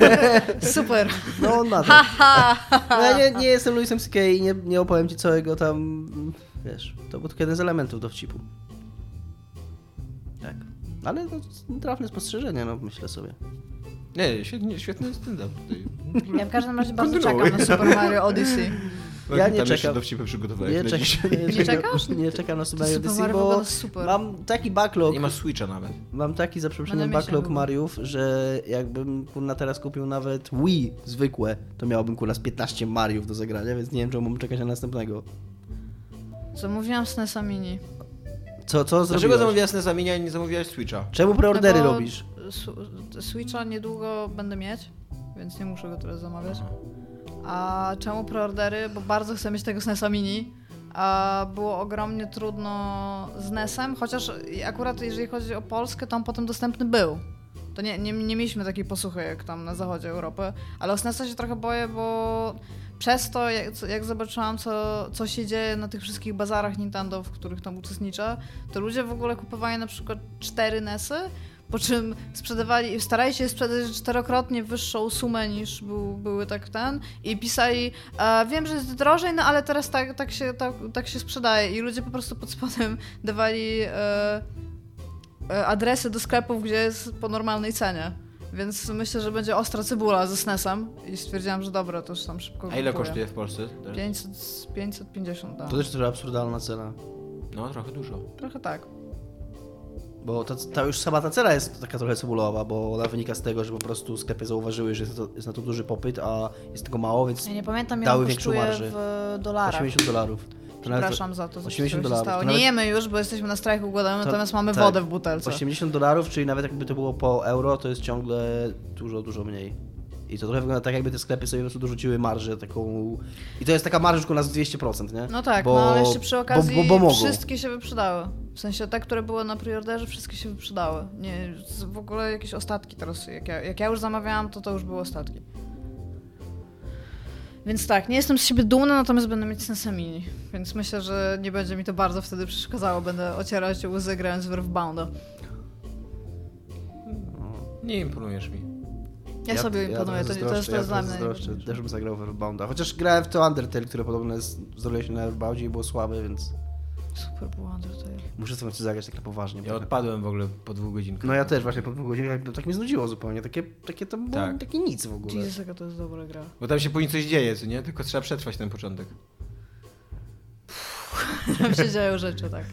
<laughs> Super. no on ma to. No ja nie, nie jestem Louisem C.K. i nie, nie opowiem ci całego tam, wiesz, to był tylko jeden z elementów dowcipu. Tak. Ale no, trafne spostrzeżenie, no myślę sobie. Nie, świetny, świetny stand-up tutaj. Ja w każdym razie bardzo czekam na Super Mario Odyssey. Ja nie Tam jeszcze czekam. dowcipy przygotowałeś Nie, na czek- dzisiaj. nie, Nie czekasz? Nie czekam na Super Mario Mario bo super. mam taki backlog, Nie ma Switcha nawet. mam taki za przeproszeniem backlog. Mariów, że jakbym kurna teraz kupił nawet Wii zwykłe, to miałbym kurna z 15 Mariów do zagrania, więc nie wiem, czemu mam czekać na następnego. Zamówiłam SNESa Mini. Co, co Dlaczego zrobiłeś? zamówiłaś Nesaminia i nie zamówiłaś Switcha? Czemu preordery No robisz? Switcha niedługo będę mieć, więc nie muszę go teraz zamawiać. A czemu preordery? Bo bardzo chcę mieć tego SNESa Mini. A było ogromnie trudno z NESem, chociaż akurat jeżeli chodzi o Polskę, to on potem dostępny był. To nie, nie, nie mieliśmy takiej posłuchy jak tam na zachodzie Europy, ale o SNESa się trochę boję, bo przez to, jak, jak zobaczyłam, co, co się dzieje na tych wszystkich bazarach Nintendo, w których tam uczestniczę, to ludzie w ogóle kupowali na przykład cztery NESy, po czym sprzedawali, starali się sprzedać czterokrotnie wyższą sumę niż był, były tak ten i pisali, e, wiem, że jest drożej, no ale teraz tak, tak, się, tak, tak się sprzedaje i ludzie po prostu pod spodem <laughs> dawali e, e, adresy do sklepów, gdzie jest po normalnej cenie. Więc myślę, że będzie ostra cebula ze SNES-em i stwierdziłam, że dobra, to już tam szybko A ile kupuję. kosztuje w Polsce? teraz? 500, 550, da. To też trochę absurdalna cena. No, trochę dużo. Trochę tak. Bo ta, już sama ta cena jest taka trochę cebulowa, bo ona wynika z tego, że po prostu sklepy zauważyły, że jest, jest na to duży popyt, a jest tego mało, więc Ja nie pamiętam, Dały większą marżę. w dolarach. 80 dolarów. Przepraszam za to, co 80 się dolarów. stało. Nie jemy już, bo jesteśmy na strajku głodowym, To- natomiast mamy tak. wodę w butelce. 80 dolarów, czyli nawet jakby to było po euro, to jest ciągle dużo, dużo mniej. I to trochę wygląda tak, jakby te sklepy sobie po prostu dorzuciły marżę taką... I to jest taka marża już u nas 200%, nie? No tak, Bo- no ale jeszcze przy okazji bo, bo, bo wszystkie się wyprzedały. W sensie te, które były na preorderze, wszystkie się wyprzedały. Nie, w ogóle jakieś ostatki teraz. Jak ja, jak ja już zamawiałam, to to już były ostatki. Więc tak, nie jestem z siebie dumna, natomiast będę mieć sensę mini. Więc myślę, że nie będzie mi to bardzo wtedy przeszkadzało. Będę ocierać łzy grając w Earthbounda. Nie imponujesz mi. Ja, sobie imponuję, to, trochę to jest to jest dla mnie. Też bym zagrał w Earthbounda. Chociaż grałem w to Undertale, które podobno jest, zrobiło się na Earthboundzie i było słabe, więc Super było Undertale. muszę sobie zagrać tak na poważnie. Ja bo- odpadłem w ogóle po dwóch godzinkach. No ja też właśnie po dwóch godzinach, tak mnie znudziło zupełnie. Takie, takie to było, Tak. takie nic w ogóle. Jesus, jaka to jest dobra gra. Bo tam się później coś dzieje, co nie? Tylko trzeba przetrwać ten początek. <laughs> Tam się dzieją rzeczy, tak.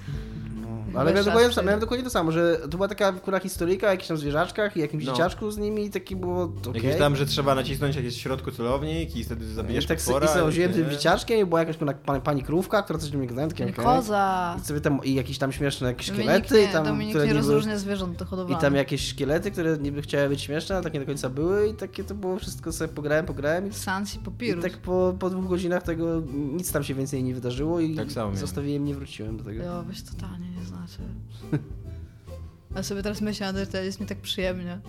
Ale miałem dokładnie, to, miałem dokładnie to samo, że to była taka kura historyjka o jakichś tam zwierzaczkach i jakimś No. dzieciaczku z nimi i takie było okej. Jakieś tam, że trzeba nacisnąć jakieś w środku celownik i wtedy zabijesz I tak potwora. i nie? tym dzieciaczkiem i była jakaś pani, pani krówka, która coś do mnie gadała, okej. koza. I sobie tam, i jakieś tam śmieszne jakieś Dominik szkielety nie, i tam, Dominik które nie rozróżnia zwierząt do i tam jakieś szkielety, które niby chciały być śmieszne, a tak nie do końca były i takie to było wszystko sobie pograłem, pograłem i, Sans i i Papyrus. tak po, po dwóch godzinach tego nic tam się więcej nie wydarzyło i Tak zostawiłem, nie wróciłem do tego. Ja weź totalnie nie Ja sobie teraz myślę, Undertale jest mi tak przyjemnie.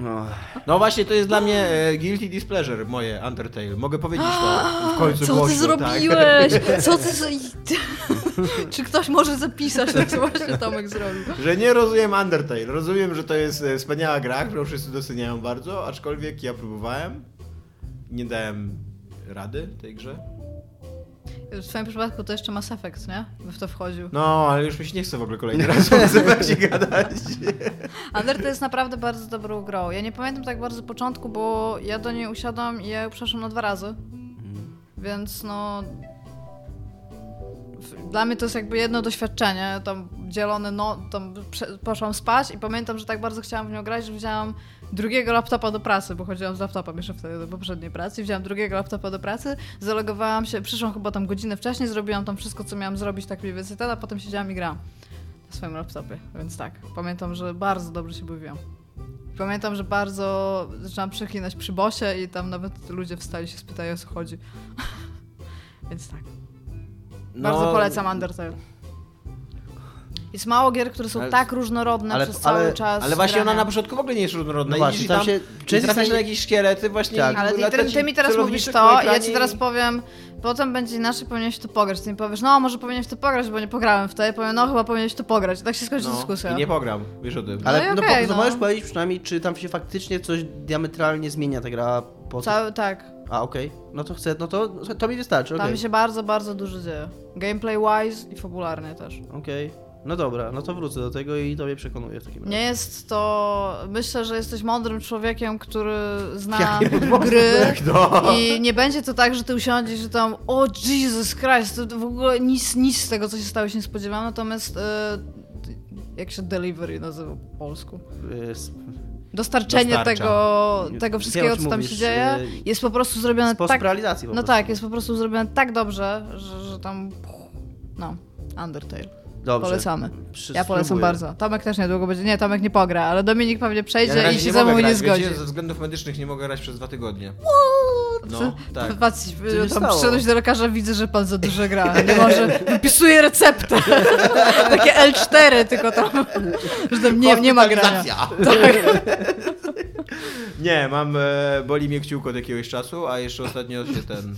No. No właśnie, to jest dla mnie e, guilty displeasure, moje Undertale. Mogę powiedzieć to w końcu Co ty głośno, zrobiłeś? <laughs> Co ty. <laughs> Czy ktoś może zapisać to, co właśnie Tomek zrobił? Tak? Że nie rozumiem Undertale. Rozumiem, że to jest e, wspaniała gra, którą wszyscy doceniają bardzo, aczkolwiek ja próbowałem. Nie dałem rady tej grze. W twoim przypadku to jeszcze Mass Effect, nie? By w to wchodził. No, ale już mi się nie chce w ogóle kolejny raz o <laughs> Zebercie gadać. <laughs> Undertale jest naprawdę bardzo dobrą grą. Ja nie pamiętam tak bardzo początku, bo ja do niej usiadłam i ja ją przeszłam na dwa razy. Więc no... Dla mnie to jest jakby jedno doświadczenie, tam dzielone, no, tam poszłam spać i pamiętam, że tak bardzo chciałam w nią grać, że wzięłam drugiego laptopa do pracy, bo chodziłam z laptopem jeszcze wtedy do poprzedniej pracy, wzięłam drugiego laptopa do pracy, zalogowałam się, przyszłam chyba tam godzinę wcześniej, zrobiłam tam wszystko, co miałam zrobić, tak mniej więcej ten, a potem siedziałam i grałam na swoim laptopie, więc tak, pamiętam, że bardzo dobrze się bawiłam. Pamiętam, że bardzo zaczęłam przeklinać przy bosie i tam nawet ludzie wstali się spytają o co chodzi. <laughs> Więc tak. Bardzo No, polecam Undertale. Jest mało gier, które są Ale- tak różnorodne ale- przez cały ale- czas. Ale właśnie ona grania. na początku w ogóle nie jest różnorodna. No właśnie, tam tam, się- często trafiasz na jakieś szkielety właśnie. Tak. Ale ty, ty, ty mi teraz mówisz to, ja ci teraz powiem, potem będzie inaczej, powinieneś to pograć. Ty mi powiesz, no może powinieneś to pograć, bo nie pograłem w to. Ja powiem, no chyba powinieneś to pograć. I tak się skończy No, dyskusja. I nie pogram, wiesz o tym. Ale i no, okej, po, to no. możesz powiedzieć przynajmniej, czy tam się faktycznie coś diametralnie zmienia ta gra po Cały, tak. A, okej. No to chcę, no to, to mi wystarczy, okej. Tam się bardzo, bardzo dużo dzieje. Gameplay wise i fabularnie też. Okej. No dobra, no to wrócę do tego i tobie przekonuję w takim razie. Nie jest to. Myślę, że jesteś mądrym człowiekiem, który zna Jakie <laughs> gry. <laughs> No. I nie będzie to tak, że ty usiądziesz, że tam, o Jesus Christ, to w ogóle nic, nic z tego, co się stało, się nie spodziewałam. Natomiast e, jak się delivery nazywa po polsku? Jest- Dostarczenie Dostarcza. tego, Wiem, tego wszystkiego, czym co tam mówisz, się dzieje, y, jest po prostu zrobione tak. realizacji po No prostu. tak, jest po prostu zrobione tak dobrze, że, że tam. No, Undertale. Dobrze. Polecamy. Przy- Ja polecam spróbuję. bardzo. Tomek też niedługo będzie. Nie, Tomek nie pogra, ale Dominik pewnie przejdzie Ja i się ze mną nie zgodzi. Wiecie, ze względów medycznych nie mogę grać przez dwa tygodnie. No, tak. Tam przyszedłeś do lekarza, widzę, że pan za dużo gra. Nie może, wypisuje receptę. <laughs> Takie L4, tylko tam, że tam nie, nie ma grania. Hospitalizacja. <laughs> Nie, mam, e, boli mnie kciuko od jakiegoś czasu, a jeszcze ostatnio się ten,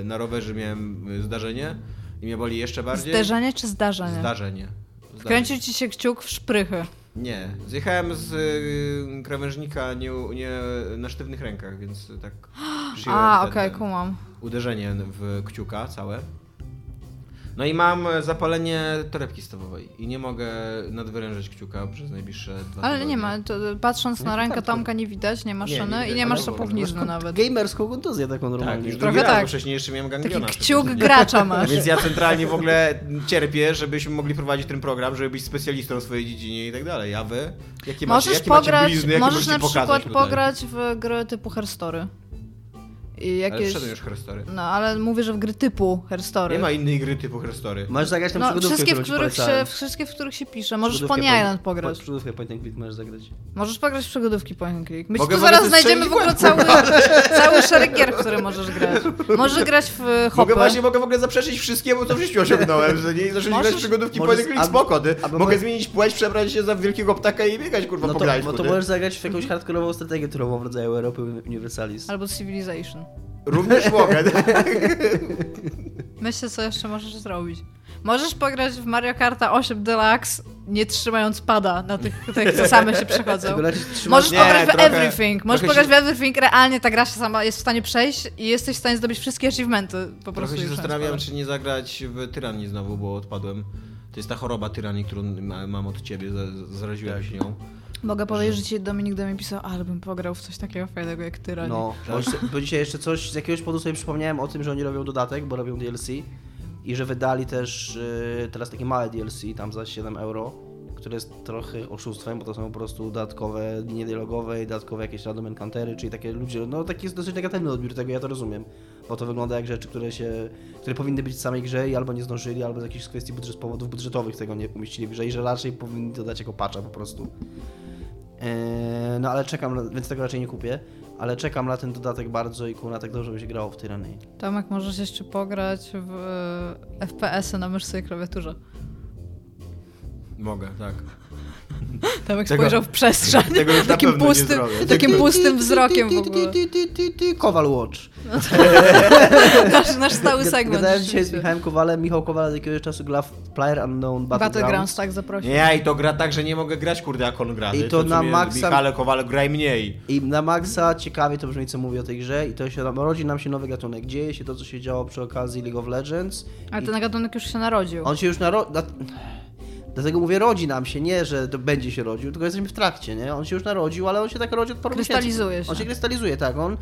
e, na rowerze miałem e, zdarzenie i mnie boli jeszcze bardziej. Zderzenie czy zdarzenie? Zdarzenie. Zdarzenie. Wkręcił ci się kciuk w szprychy. Nie, zjechałem z y, krawężnika nie, nie na sztywnych rękach, więc tak <gasps> A, okej, ten kumam. uderzenie w kciuka całe. No i mam e, zapalenie torebki stawowej i nie mogę nadwyrężyć kciuka przez najbliższe dwa Ale tygodnie. nie ma, to, patrząc na rękę Tomka nie widać, nie ma Nie, nie szyny i nie masz Masz nawet. Gamerską kontuzję taką Tak, normalnie. już Trochę drugi raz, tak. bo wcześniej jeszcze miałem Taki gangliona. kciuk gracza masz. Więc ja <laughs> centralnie w ogóle cierpię, żebyśmy mogli prowadzić ten program, żeby być specjalistą w swojej dziedzinie i tak dalej. A wy? Jakie macie, Możesz jakie macie pograć, blizny, jakie możesz na przykład pograć w gry typu Herstory. Ale jakieś... wszedłem już Herstory. No, ale mówię, że w gry typu Herstory. Nie ma innej gry typu Herstory. Możesz zagrać tam No, przygodówkę, wszystkie w, którą ci których się, wszystkie, w których się pisze. Możesz Pony Island pograć. Przygodówkę point and click możesz zagrać. Możesz pograć w przygodówki point and click. My Mogę tu zaraz znajdziemy w ogóle cały, <laughs> cały szereg gier, w które możesz grać. Możesz grać w Mogę hopy. właśnie mogę w ogóle zaprzeczyć wszystkiemu, co w życiu osiągnąłem, że nie zacząć grać w przygodówki możesz- point and click spoko, ty. Mogę mo- zmienić płeć, przebrać się za wielkiego ptaka i biegać kurwa No po to, grajsku, no to możesz zagrać w jakąś hardkorową strategię turową w rodzaju Europy Universalis. Albo Civilization. Również mogę. <laughs> Myślę, co jeszcze możesz zrobić. Możesz pograć w Mario Karta 8 Deluxe, nie trzymając pada na tych, tych co same się przechodzą. Możesz Nie, pograć w trochę- Everything. Możesz pograć się- w Everything, realnie ta gra się sama jest w stanie przejść i jesteś w stanie zdobyć wszystkie achievementy po prostu. Trochę się już zastanawiam, czy nie zagrać w Tyranii znowu, bo odpadłem. To jest ta choroba tyranii, którą ma- mam od ciebie, za- zaraziłem się nią. Mogę powiedzieć, że ci Dominik do mnie pisał, ale bym pograł w coś takiego fajnego jak Tyrani. No, bo, jeszcze- bo dzisiaj jeszcze coś, z jakiegoś powodu sobie przypomniałem o tym, że oni robią dodatek, bo robią DLC i że wydali też y, teraz takie małe DLC, tam za 7 euro, które jest trochę oszustwem, bo to są po prostu dodatkowe linie dialogowe i dodatkowe jakieś random encountery, czyli takie ludzie, no taki jest dosyć negatywny odbiór tego, ja to rozumiem, bo to wygląda jak rzeczy, które się, które powinny być w samej grze i albo nie zdążyli, albo z jakichś kwestii budżet, z powodów budżetowych tego nie umieścili w grze i że raczej powinni dodać jako patcha po prostu. Eee, no ale czekam, więc tego raczej nie kupię, ale czekam na ten dodatek bardzo i kurna tak dobrze by się grało w Tyranii. Tomek, możesz jeszcze pograć w e, FPS-y na myszce i klawiaturze. Mogę, tak. <laughs> Tomek Tego- spojrzał w przestrzeń. tego już na takim pustym, takim pustym wzrokiem w ogóle. Kowal Watch. <laughs> Nasz, nasz stały segment. Gadałem dzisiaj z. Michałem Kowalem. Michał Kowal od jakiegoś czasu gra w Player Unknown Battlegrounds Battlegrounds. tak zaprosił. Nie, i to gra tak, że nie mogę grać, kurde, jak on gra. I to co na maksa- Michale Kowale, graj mniej. I na maksa ciekawie to brzmi, co mówię o tej grze i to się rodzi nam się nowy gatunek. Dzieje się to, co się działo przy okazji League of Legends. Ale I ten gatunek już się narodził. On się już narodził. Dlatego mówię, rodzi nam się, nie, że to będzie się rodził, tylko jesteśmy w trakcie, nie? On się już narodził, ale on się tak rodzi od paru Krystalizuje się. On się krystalizuje, tak. On,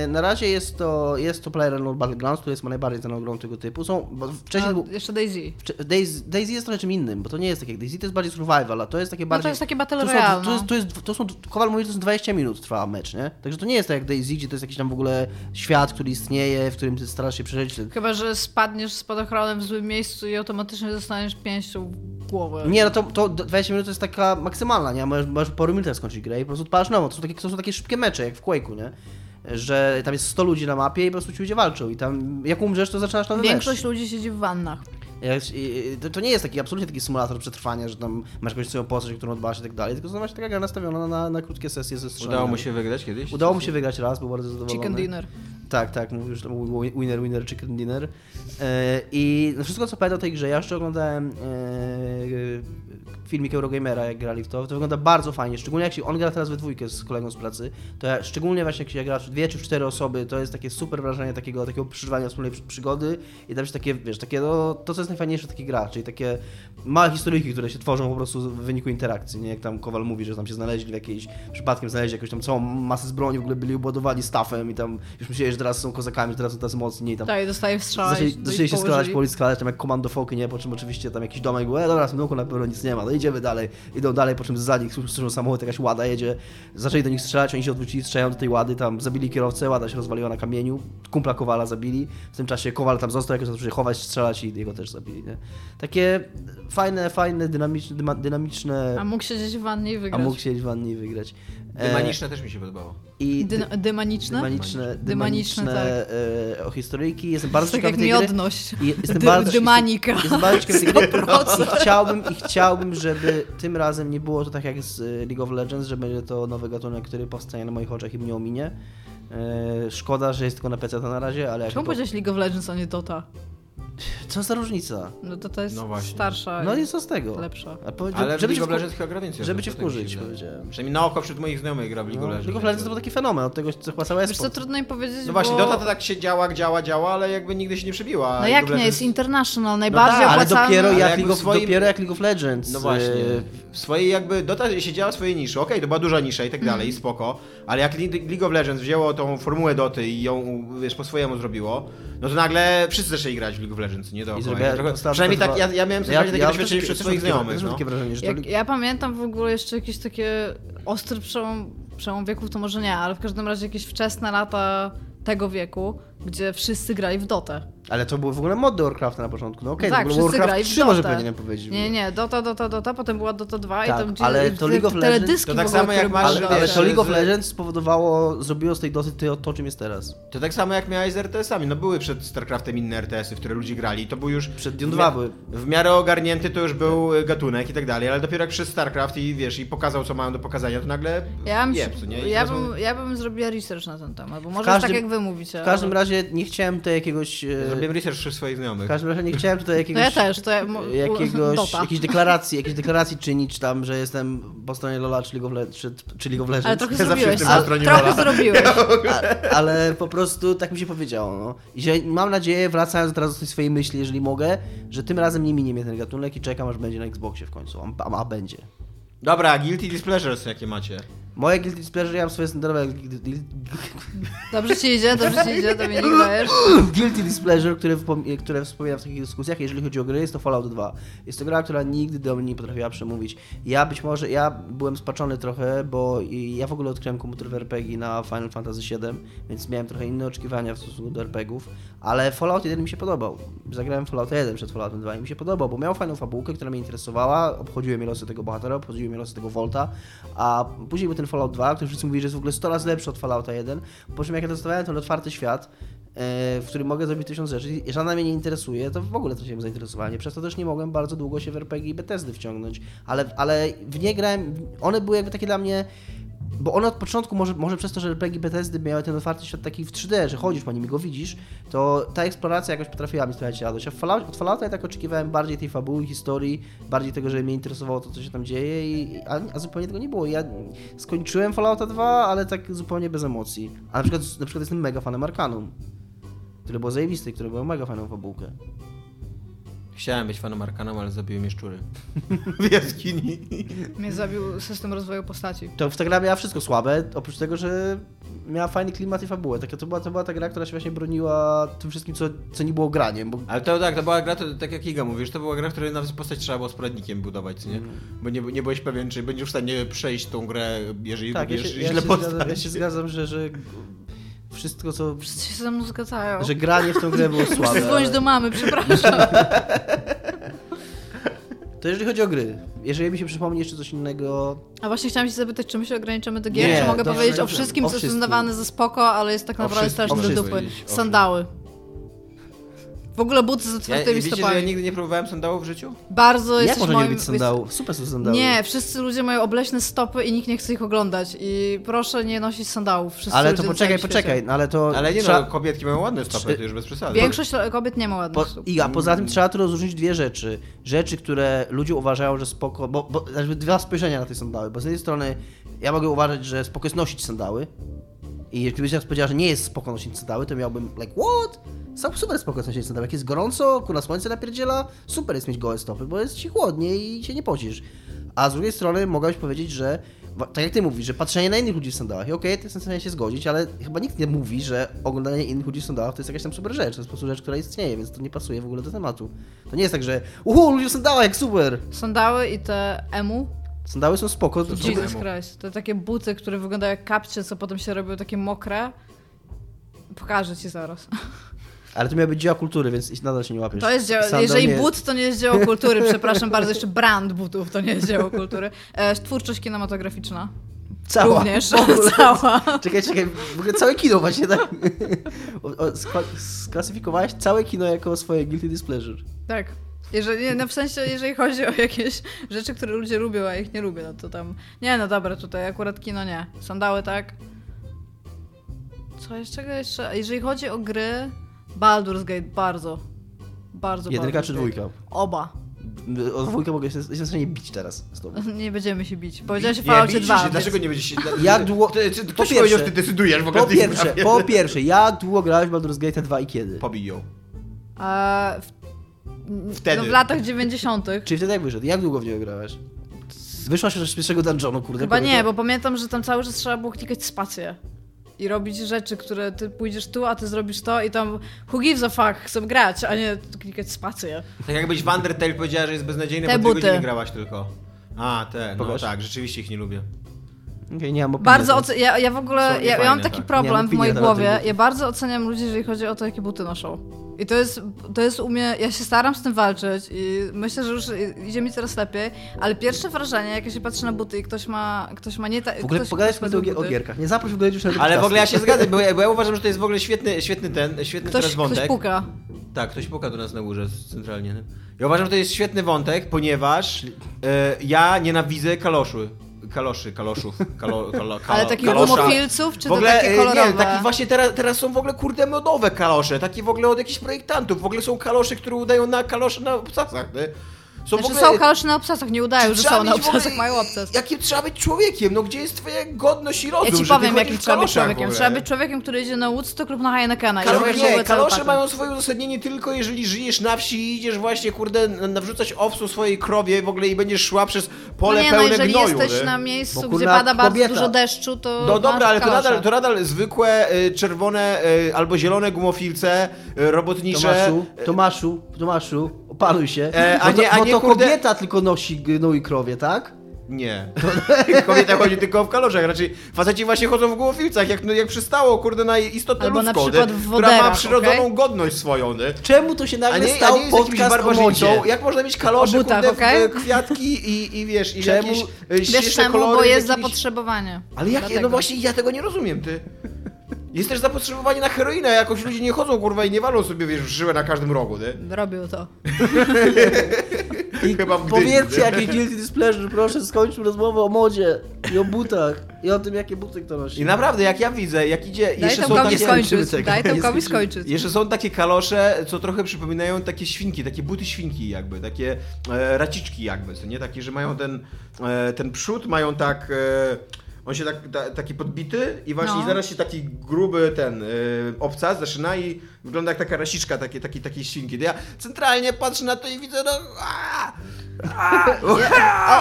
yy, na razie jest to, jest to PlayerUnknown Battlegrounds, który jest najbardziej znaną grą tego typu. Są, bo wcześniej A, był, jeszcze Daisy. Daisy, Daisy jest trochę czym innym, bo to nie jest tak jak Daisy, to jest bardziej survival, a to jest takie No bardziej... to jest takie Battle to są, Royale, to, jest, no. to, jest, to są, Kowal mówi, że to jest 20 minut trwa mecz, nie? Także to nie jest tak jak Daisy, gdzie to jest jakiś tam w ogóle świat, który istnieje, w którym ty starasz się przeżyć. Chyba, że spadniesz spadochronem w złym miejscu i automatycznie dostaniesz pięścią w głowę. Nie, no to, to 20 minut to jest taka maksymalna, nie? Możesz, możesz po minutach skończyć grę i po prostu odpalasz nową. To są takie, to są takie szybkie mecze, jak w Quake'u, nie? Że tam jest 100 ludzi na mapie i po prostu ci ludzie walczą i tam jak umrzesz, to zaczynasz nowy Większość mecz. ludzi siedzi w wannach. To, to nie jest taki absolutnie taki symulator przetrwania, że tam masz jakąś swoją postać, którą odbałasz i tak dalej, tylko to właśnie taka gra nastawiona na, na krótkie sesje ze strzelaniami. Udało mu się wygrać kiedyś? Udało mu się wygrać raz, był bardzo zadowolony. Chicken dinner. Tak, tak, mówił, że to był wi- winner, winner, chicken dinner. E, I wszystko, co pamiętam o tej grze, ja jeszcze oglądałem e, filmik Eurogamera, jak grali w to, to wygląda bardzo fajnie, szczególnie jak się, on gra teraz we dwójkę z kolegą z pracy, to ja, szczególnie właśnie jak się gra w dwie czy w cztery osoby, to jest takie super wrażenie takiego, takiego przeżywania wspólnej przy- przygody i tam się takie, wiesz, takie, no, to co jest najfajniejsze w takiej gra, czyli takie małe historyjki, które się tworzą po prostu w wyniku interakcji, nie, jak tam Kowal mówi, że tam się znaleźli w jakiejś, przypadkiem znaleźli jakąś tam całą masę z broni, w ogóle byli ubudowani stafem i tam już myśleli, że teraz są kozakami, że teraz są tacy mocni i tam Tak, i dostaje Zaczęli, się składać położyli. po ulicy, składać tam jak komando foki, nie? Po czym oczywiście tam jakiś domek był, e dobra, w na pewno nic nie ma, no idziemy dalej. Idą dalej, po czym za nich słyszą samochód, jakaś łada jedzie, zaczęli do nich strzelać, oni się odwrócili, strzelają do tej łady, tam zabili kierowcę, łada się rozwaliła na kamieniu, kumpla Kowala zabili, w tym czasie Kowal tam został, jakoś zaczął się chować, strzelać i jego też zabili, nie? Takie fajne, fajne, dynamiczne, dynamiczne, A mógł siedzieć w wannie i a wygrać. mógł siedzieć w wannie i wygrać. E, Dymaniczne też mi się podobało. I Dyn dymaniczne? dymaniczne, Dymaniczne, dymaniczne e, o historyjki, jestem bardzo <laughs> tak ciekawy jak tej gry. miodność. I jestem Dy- bardzo, dymanika. Jestem bardzo ciekawy tej gry. 100%. I chciałbym, I chciałbym, żeby tym razem nie było to tak jak z y, League of Legends, że będzie to nowy gatunek, który powstanie na moich oczach i mnie ominie. E, szkoda, że jest tylko na PC to na razie, ale jak Czemu to... powiedziałeś League of Legends, a nie Dota? Co za różnica? No to to jest No starsza No i co z tego? lepsza. Ale w żeby, League cię of Legends chyba gra więcej. żeby cię tak mi się wkurzyć, powiedziałem. Przynajmniej na oko wśród moich znajomych gra w League No, of Legends. League of Legends to był taki fenomen, od tego co chyba cały Wiesz co, trudno mi powiedzieć, No właśnie. Dota to tak się działa, działa, działa, ale jakby nigdy się nie przebiła. No League jak nie, jest international, najbardziej tak, Ale dopiero Ale jak, League of, swoim- dopiero jak League of Legends. No właśnie. e, W swojej jakby Dota siedziała w swojej niszy. Okej, to była duża nisza i tak dalej, Mhm. spoko. Ale jak Le- League of Legends wzięło tą formułę Doty i ją, wiesz, po swojemu zrobiło, no to nagle wszyscy zaczęli grać w League of Legends, nie dookoła. Trochę- dostała Przynajmniej tak, ja, ja miałem coś ja, takie ja doświadczenie wśród swoich znajomych, no. takie wrażenie, że to Jak, ja pamiętam w ogóle jeszcze jakieś takie ostry przełom, przełom wieków, to może nie, ale w każdym razie jakieś wczesne lata tego wieku, gdzie wszyscy grali w Dotę. Ale to były w ogóle mody Warcrafta na początku. No okej, tak, to Warcraft grali w 3 może powinienem powiedzieć. Nie, nie, Dota, Dota, Dota, potem była Dota 2 Tak, i tam gdzie ale to League of Legends- to tak samo jak masz, Ale, ale to League of Legends spowodowało, zrobiło z tej dosyć to, to, czym jest teraz. To tak samo jak miałeś z RTS-ami. No były przed StarCraftem inne RTS-y, w które ludzie grali. To był już. Przed Dune w 2 mia- były. W miarę ogarnięty to już był y, gatunek i tak dalej, ale dopiero jak przyszedł StarCraft i wiesz, i pokazał co mają do pokazania, to nagle. Ja bym, jeb, co nie? I ja, bym, ja bym zrobiła research na ten temat, bo może każdym- tak jak wy mówicie. W każdym ale- razie nie chciałem tutaj jakiegoś... e, Zrobiłem research wśród swoich znajomych. W każdym razie nie chciałem tutaj To jakiegoś... ja też, to ja, jakiegoś, Dota. jakiejś deklaracji, jakiejś deklaracji czynić tam, że jestem po stronie Lola czy League of, Le- czy, czy League of Legends. Ale trochę Ja zawsze zrobiłeś, jestem po ale trochę Lola. zrobiłeś. <laughs> A, ale po prostu tak mi się powiedziało. No. I że mam nadzieję, wracając teraz do tej swojej myśli, jeżeli mogę, że tym razem nie minie mnie ten gatunek i czekam, aż będzie na Xboxie w końcu. A, a, a będzie. Dobra, Guilty Displeasures jakie macie? Moje Guilty Pleasure, ja mam swoje standardowe Dobrze ci idzie, dobrze ci idzie, Dominik, dajesz. <laughs> guilty Displeasure, które, które wspominam w takich dyskusjach, jeżeli chodzi o gry, jest to Fallout 2. Jest to gra, która nigdy do mnie nie potrafiła przemówić. Ja być może, ja byłem spaczony trochę, bo ja w ogóle odkryłem komputer w RPG na Final Fantasy VII, więc miałem trochę inne oczekiwania w stosunku do RPGów, ale Fallout 1 mi się podobał. Zagrałem Fallout 1 przed Falloutem 2 i mi się podobał, bo miał fajną fabułkę, która mnie interesowała, obchodziły mnie losy tego bohatera, obchodziły mnie losy tego Volta, a później był ten Fallout 2, który wszyscy mówili, że jest w ogóle 100 razy lepszy od Fallouta 1, po czym jak ja dostawałem ten otwarty świat, e, w którym mogę zrobić tysiąc rzeczy. I żadna mnie nie interesuje, to w ogóle traciłem zainteresowanie. Przez to też nie mogłem bardzo długo się w RPG i Bethesdy wciągnąć, ale, ale w nie grałem, one były jakby takie dla mnie bo one od początku, może, może przez to, że RPG Bethesdy miały ten otwarty świat taki w 3D, że chodzisz po nim i go widzisz, to ta eksploracja jakoś potrafiła mi sprawiać radość. A Fallout, od Fallouta ja tak oczekiwałem bardziej tej fabuły, historii, bardziej tego, żeby mnie interesowało to, co się tam dzieje, i, a, a zupełnie tego nie było. Ja skończyłem Fallouta 2, ale tak zupełnie bez emocji. A na przykład, na przykład jestem mega fanem Arkanum, które było zajebiste które było mega fajną fabułkę. Chciałem być fanem Arkaną, ale zabiły mnie szczury. <laughs> w jaskini. Mnie zabił system rozwoju postaci. To w ta gra miała wszystko słabe, oprócz tego, że miała fajny klimat i fabułę. Taka to była, to była ta gra, która się właśnie broniła tym wszystkim, co, co nie było graniem, bo Ale to tak, to była gra, to, tak jak Iga mówisz, to była gra, w której nawet postać trzeba było z poradnikiem budować, nie? Mm. Bo nie, nie byłeś pewien, czy będziesz w stanie przejść tą grę, jeżeli Tak, ja się, ja, źle się postać. zgadzam, ja się zgadzam, że, że wszystko co... Wszyscy się ze mną zgadzają. Że granie w tą grę było <laughs> słabe. Dzwoń ale- do mamy, przepraszam. <laughs> To jeżeli chodzi o gry, jeżeli mi się przypomni jeszcze coś innego... A właśnie chciałam się zapytać, czy my się ograniczamy do gier, Nie, czy mogę powiedzieć o wszystkim, O co jest uznawane za spoko, ale jest tak naprawdę strasznie do dupy. Sandały. W ogóle buty z Ja, otwartymi wiecie, że ja stopami. nigdy nie próbowałem sandałów w życiu? Bardzo Jak jesteś można moim... nie lubić sandałów? Super są sandały. Nie, wszyscy ludzie mają obleśne stopy i nikt nie chce ich oglądać. I proszę nie nosić sandałów. Wszyscy Ale to poczekaj, poczekaj, no ale to... Ale nie trzeba... no, kobietki mają ładne stopy, Trzy- to już bez przesady. Większość kobiet nie ma ładnych Po, stóp. I a poza tym trzeba tu rozróżnić dwie rzeczy. Rzeczy, które ludzie uważają, że spoko, bo, bo jakby dwa spojrzenia na te sandały, bo z jednej strony ja mogę uważać, że spoko jest nosić sandały i gdybyś teraz powiedział, że nie jest spoko nosić sandały, to miałbym like what? Sam super spoko jest nosić sandały. Jak jest gorąco, kurna słońce napierdziela, super jest mieć gołe stopy, bo jest ci chłodnie i się nie pocisz. A z drugiej strony mogłeś powiedzieć, że tak jak ty mówisz, że patrzenie na innych ludzi w sandałach, i okej, to jestem w stanie się zgodzić, ale chyba nikt nie mówi, że oglądanie innych ludzi w sandałach to jest jakaś tam super rzecz, to jest po prostu rzecz, która istnieje, więc to nie pasuje w ogóle do tematu. To nie jest tak, że uhu, ludzie w sandałach, jak super! Sandały i te emu. Sandały są spoko, to, Jesus. Christ. To takie buty, które wyglądają jak kapcie, co potem się robią takie mokre. Pokażę ci zaraz. ale to miały być dzieła kultury, więc nadal się nie łapiesz. To jest dzieło, Sandał jeżeli nie- but to nie jest dzieło kultury, przepraszam bardzo, jeszcze brand butów to nie jest dzieło kultury. E, twórczość kinematograficzna. Cała. Również. <laughs> Cała. Czekaj, czekaj, w ogóle całe kino właśnie, tak? O, o, skla- sklasyfikowałeś całe kino jako swoje guilty displeasure. Tak. Jeżeli, nie, no w sensie, jeżeli chodzi o jakieś rzeczy, które ludzie lubią, a ich nie lubię, no to tam... Nie, no dobra, tutaj akurat kino nie. Sandały tak. Co jeszcze? Czego jeszcze? Jeżeli chodzi o gry, Baldur's Gate bardzo. Bardzo, Jedynka czy dwójka? Oba. O dwójkę mogę się, jestem w stanie bić teraz z tobą. <laughs> Nie będziemy się bić. Powiedziałeś Nie, Falloutie widzisz 2. się, Dlaczego nie będziesz się... <laughs> Jak długo- Ty, ty, po pierwsze- powiedział, że ty decydujesz w ogóle Po w pierwsze, po pierwsze, jak długo grałeś w Baldur's Gate 2 i kiedy? Pobij ją. E, w, Wtedy. No w latach 90. Czyli wtedy jak wyszedł? Jak długo w niego grałeś? Wyszłaś już z pierwszego dungeonu, kurde. Chyba nie, bo pamiętam, że tam cały czas trzeba było klikać spację. I robić rzeczy, które ty pójdziesz tu, a ty zrobisz to i tam who gives a fuck, chcę grać, a nie klikać spację. Tak jakbyś w Undertale powiedziała, że jest beznadziejny, Te bo buty. godziny grałaś tylko. A, te, no Pokaż. tak, rzeczywiście ich nie lubię. Okej, nie mam. Bardzo oce- ja, ja w ogóle, ja, ja mam taki tak. Nie problem mam w mojej głowie, ja bardzo oceniam ludzi, jeżeli chodzi o to, jakie buty noszą. I to jest, to jest u mnie, ja się staram z tym walczyć i myślę, że już idzie mi coraz lepiej, ale pierwsze wrażenie, jak ja się patrzy na buty i ktoś ma, ktoś ma nie tak... W ogóle pogadać sobie o, o gierkach. Nie zaproś w ogóle już na Ale w ogóle ja się zgadzam, bo ja, bo ja uważam, że to jest w ogóle świetny, świetny ten, świetny Ktoś, teraz ktoś wątek. puka. Tak, ktoś puka do nas na górze centralnie. nie? Ja uważam, że to jest świetny wątek, ponieważ e, ja nienawidzę kaloszy. Kaloszy, kaloszów. Kalo, kalo, <laughs> kalo, Ale takich gumofilców, czy w ogóle, to takie e, kolorowe? Nie, taki właśnie teraz, teraz są w ogóle kurde modowe kalosze, takie w ogóle od jakichś projektantów. W ogóle są kalosze, które udają na kalosze na obcasach, nie? Są Znaczy ogóle... są kalosze na obcasach, nie udają, że są na ogóle- obcasach, mają obcas. Jakim trzeba być człowiekiem? No gdzie jest twoja godność i rozum? Ja ci powiem, jakim trzeba być człowiekiem. Trzeba być człowiekiem, który idzie na Woodstock lub na Heinekena. i Kalo, nie, kalosze mają swoje uzasadnienie tylko jeżeli żyjesz na wsi i idziesz właśnie, kurde, na- nawrzucać owsu swojej krowie w ogóle i będziesz szła przez No pole nie, no pełne jeżeli gnoju. jesteś nie? na miejscu, Bo gdzie pada bardzo kobieta. dużo deszczu, to No dobra, ale to nadal, to nadal zwykłe, y, czerwone y, albo zielone gumofilce, y, robotnicze. Tomaszu, Tomaszu, Tomaszu, opanuj się. E, a bo to, nie- a bo nie, to kurde- kobieta tylko nosi gnój krowie, tak? Nie. <laughs> Kobieta chodzi tylko w kaloszach, raczej faceci właśnie chodzą w gumofilcach, jak, no, jak przystało, kurde, na istotę Albo na ludzką, przykład nie? w która ma woderach, przyrodzoną okej? godność swoją, nie? Czemu to się A nagle nie, a nie jakimś barbarzyńcą. Jak można mieć kalosze, butach, kurde, w- okej? kwiatki i, i wiesz, i Czemu- jakieś y, Wiesz czemu? kolory. Bo jest jakimiś- zapotrzebowanie. Ale jakie? Dlatego. No właśnie, ja tego nie rozumiem, ty. Jest też zapotrzebowanie na heroinę, jakoś ludzie nie chodzą, kurwa, i nie walą sobie, wiesz, w żyłę na każdym rogu, nie? Robił to. <laughs> I Chyba w powiedzcie Gdyni, jakie guilty displeasure, proszę skończmy rozmowę o modzie i o butach i o tym jakie buty kto nosi. I naprawdę, jak ja widzę, jak idzie... Daj jeszcze są Tomkowi takie... skończyć. Daj Nie Tomkowi skończyć. Jeszcze są takie kalosze, co trochę przypominają takie świnki, takie buty świnki jakby, takie e, raciczki jakby, co nie? Takie, że mają ten, e, ten przód, mają tak... E, on się tak, ta, taki podbity i właśnie No. zaraz się taki gruby ten e, obcas zaczyna i wygląda jak taka rasiczka takie, takie, takiej świnki. Ja centralnie patrzę na to i widzę, no... A, a,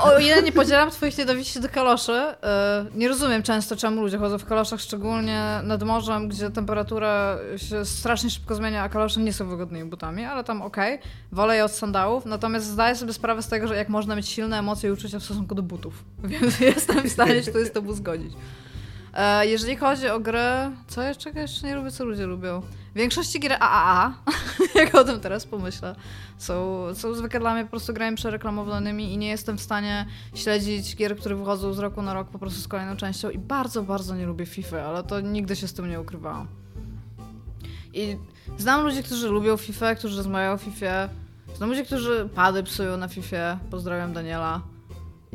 O, o ile nie podzielam twoich nienawiści do kaloszy, yy, nie rozumiem często, czemu ludzie chodzą w kaloszach, szczególnie nad morzem, gdzie temperatura się strasznie szybko zmienia, a kalosze nie są wygodnymi butami, ale tam okej, wolę je od sandałów, natomiast zdaję sobie sprawę z tego, że jak można mieć silne emocje i uczucia w stosunku do butów, <laughs> więc jestem w stanie się to z tobą zgodzić. E, jeżeli chodzi o gry, co jeszcze, jeszcze nie lubię, co ludzie lubią? W większości gier AAA, <laughs> jak o tym teraz pomyślę, są, są zwykle dla mnie po prostu grami przereklamowanymi i nie jestem w stanie śledzić gier, które wychodzą z roku na rok po prostu z kolejną częścią i bardzo, bardzo nie lubię FIFA, ale to nigdy się z tym nie ukrywałam. I znam ludzi, którzy lubią FIFA, którzy rozmawiają o FIFA. Znam ludzi, którzy pady psują na FIFA. Pozdrawiam Daniela.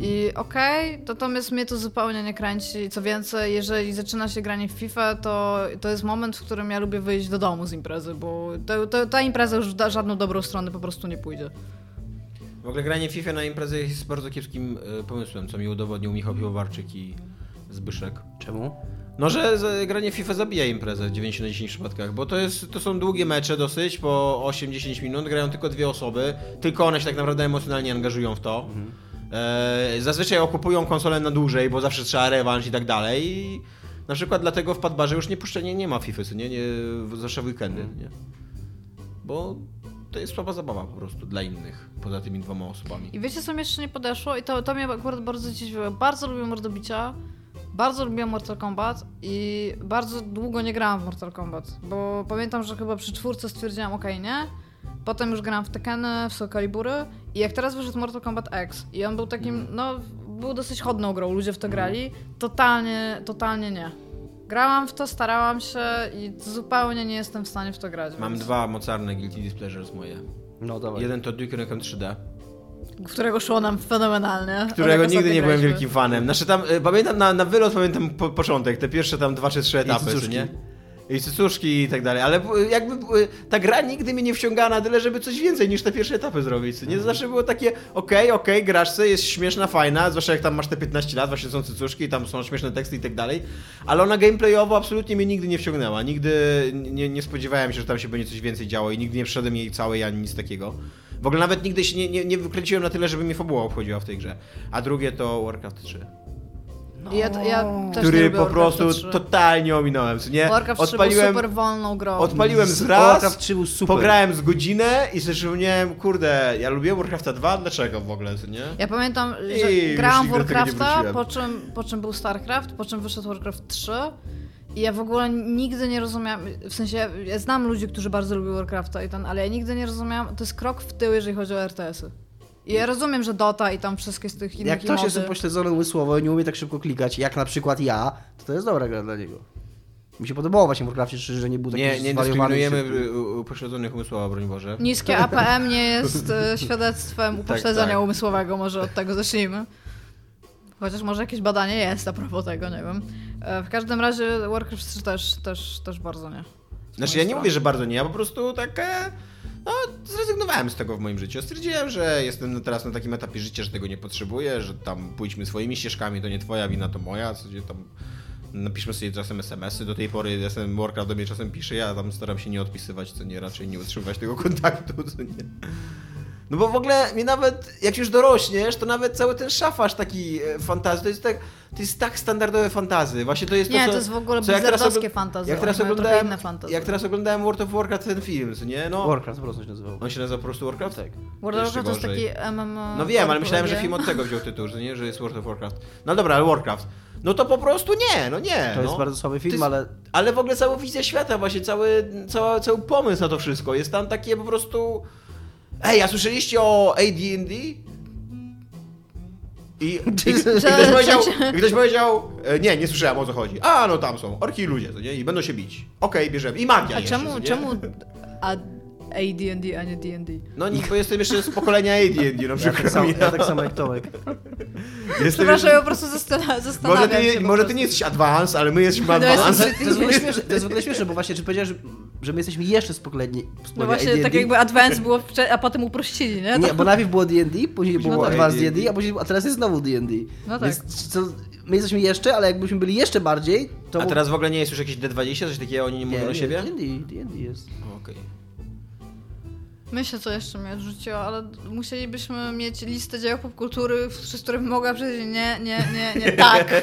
I okej, natomiast mnie to zupełnie nie kręci. Co więcej, jeżeli zaczyna się granie w FIFA, to, to jest moment, w którym ja lubię wyjść do domu z imprezy, bo to, to, ta impreza już w da- żadną dobrą stronę po prostu nie pójdzie. W ogóle granie FIFA na imprezę jest bardzo kiepskim e, pomysłem, co mi udowodnił Michał Piwowarczyk i Zbyszek. Czemu? No, że granie w FIFA zabija imprezę w 9 na 10 przypadkach, bo to, jest, to są długie mecze dosyć, po 8-10 minut, grają tylko dwie osoby, tylko one się tak naprawdę emocjonalnie angażują w to. E, zazwyczaj okupują konsolę na dłużej, bo zawsze trzeba rewanż i tak dalej. I na przykład dlatego w Padbarze już nie puszczenie nie ma FIFA, co nie, nie zawsze w weekendy, nie? Bo to jest słaba zabawa po prostu dla innych, poza tymi dwoma osobami. I wiecie, co mi jeszcze nie podeszło? I to, to mnie akurat bardzo dziwiło. Bardzo lubię mordobicia, bardzo lubiłem Mortal Kombat i bardzo długo nie grałam w Mortal Kombat, bo pamiętam, że chyba przy czwórce stwierdziłam, okej, nie? Potem już grałam w Tekkeny, w Soul Calibury i jak teraz wyszedł Mortal Kombat X i on był takim, no, był dosyć chodną grą, ludzie w to grali, totalnie, totalnie nie. Grałam w to, starałam się i zupełnie nie jestem w stanie w to grać. Mam więc- dwa mocarne Guilty Displeasures moje. No dawaj. Jeden to Duke Nukem 3D, Którego szło nam fenomenalnie. którego nigdy nie byłem wielkim fanem. Znaczy tam, y, pamiętam na, na wylot, pamiętam po, początek, te pierwsze tam dwa czy trzy etapy, czy nie? I cycuszki i tak dalej, ale y, jakby y, ta gra nigdy mnie nie wciągała na tyle, żeby coś więcej niż te pierwsze etapy zrobić. Nie zawsze było takie, okej, okej, grasz sobie, jest śmieszna, fajna, zwłaszcza jak tam masz te 15 lat, właśnie są cycuszki i tam są śmieszne teksty i tak dalej, ale ona gameplayowo absolutnie mnie nigdy nie wciągnęła. Nigdy nie, nie spodziewałem się, że tam się będzie coś więcej działo i nigdy nie przyszedłem jej całej ani nic takiego. W ogóle nawet nigdy się nie, nie, nie wykręciłem na tyle, żeby mnie fabuła obchodziła w tej grze. A drugie to Warcraft 3. Ja, ja też który po prostu 3. totalnie ominąłem, nie? Warcraft 3 był super wolną grą. odpaliłem z raz, Warcraft 3 był super. pograłem z godzinę i przypomniałem, kurde, ja lubię Warcrafta 2, dlaczego w ogóle, nie? Ja pamiętam, I że już grałam w Warcrafta, po czym, po czym był StarCraft, po czym wyszedł Warcraft 3 i ja w ogóle nigdy nie rozumiałam, w sensie ja znam ludzi, którzy bardzo lubią Warcrafta i ten, ale ja nigdy nie rozumiałam, to jest krok w tył, jeżeli chodzi o RTS-y. I ja rozumiem, że Dota i tam wszystkie z tych innych Jak ktoś jest upośledzony umysłowo i nie umie tak szybko klikać, jak na przykład ja, to to jest dobra gra dla niego. Mi się podobało właśnie w Warcraftie 3, że nie był taki Nie, nie dyskryminujemy upośledzonych umysłowo, broń Boże. Niskie <laughs> APM nie jest e, świadectwem upośledzenia tak. umysłowego, może od tego zacznijmy. Chociaż może jakieś badanie jest a propos tego, nie wiem. E, W każdym razie Warcraft 3 też, też, też bardzo nie. Z Znaczy ja nie strony. mówię, że bardzo nie, ja po prostu tak, e, no zrezygnowałem z tego w moim życiu. Stwierdziłem, że jestem teraz na takim etapie życia, że tego nie potrzebuję, że tam pójdźmy swoimi ścieżkami, to nie twoja wina, to moja, co gdzie tam napiszmy sobie czasem SMS-y, do tej pory jestem Warcraft do mnie czasem pisze, ja tam staram się nie odpisywać, co nie, raczej nie utrzymywać tego <laughs> kontaktu, co nie. No bo w ogóle mi nawet, jak już dorośniesz, to nawet cały ten szafarz taki e, fantazy, to jest tak, to jest tak standardowe fantazy. Właśnie to jest Nie, to, co, to jest w ogóle ogl- fantasy, Jak teraz oglądałem, inne fantasy. jak teraz oglądałem World of Warcraft ten film, nie? No, Warcraft po prostu się nazywał. on się nazywa po prostu Warcraft? Tak. World of Warcraft to jest taki MMO. No wiem, ale myślałem, że film od tego wziął tytuł, że nie, że jest World of Warcraft. No dobra, ale Warcraft. No to po prostu nie, no nie. To no. jest bardzo słaby film, jest- ale Ale w ogóle cała wizja świata, właśnie cały, cała, cały pomysł na to wszystko jest tam takie po prostu... Ej, a słyszeliście o AD&D? I, i, <laughs> i, ktoś Że- powiedział, I ktoś powiedział, nie, nie słyszałem o co chodzi. A, no tam są, orki i ludzie, to nie? I będą się bić. Okej, bierzemy. I magia A jeszcze, czemu, nie? czemu <laughs> a AD&D, a nie D&D? No nie, bo jestem jeszcze z pokolenia AD&D na ja przykład. tak, samo, ja <laughs> tak samo jak Tomek. Jestem Przepraszam, ja po prostu zastan- zastanawiam Może się. ty, po może ty prostu. nie jesteś advanced, ale my jesteśmy No. To jest, w ogóle śmieszne, to jest w ogóle śmieszne, bo właśnie czy powiedziałeś, że, że my jesteśmy jeszcze z No właśnie, AD&D? tak jakby Advance było, a potem uprościli, nie? Nie, bo najpierw było D&D, później było tak. Advanced D&D. A, później, a teraz jest znowu D&D. No tak. Więc co, my jesteśmy jeszcze, ale jakbyśmy byli jeszcze bardziej, to... A teraz w ogóle nie jest już jakieś D20, coś takiego, oni nie mówią o siebie? D&D, D&D jest. Okej. Myślę, co jeszcze mnie odrzuciło, ale musielibyśmy mieć listę dzieł popkultury, przez które mogła przejść. Nie, nie, nie, nie, tak. <laughs>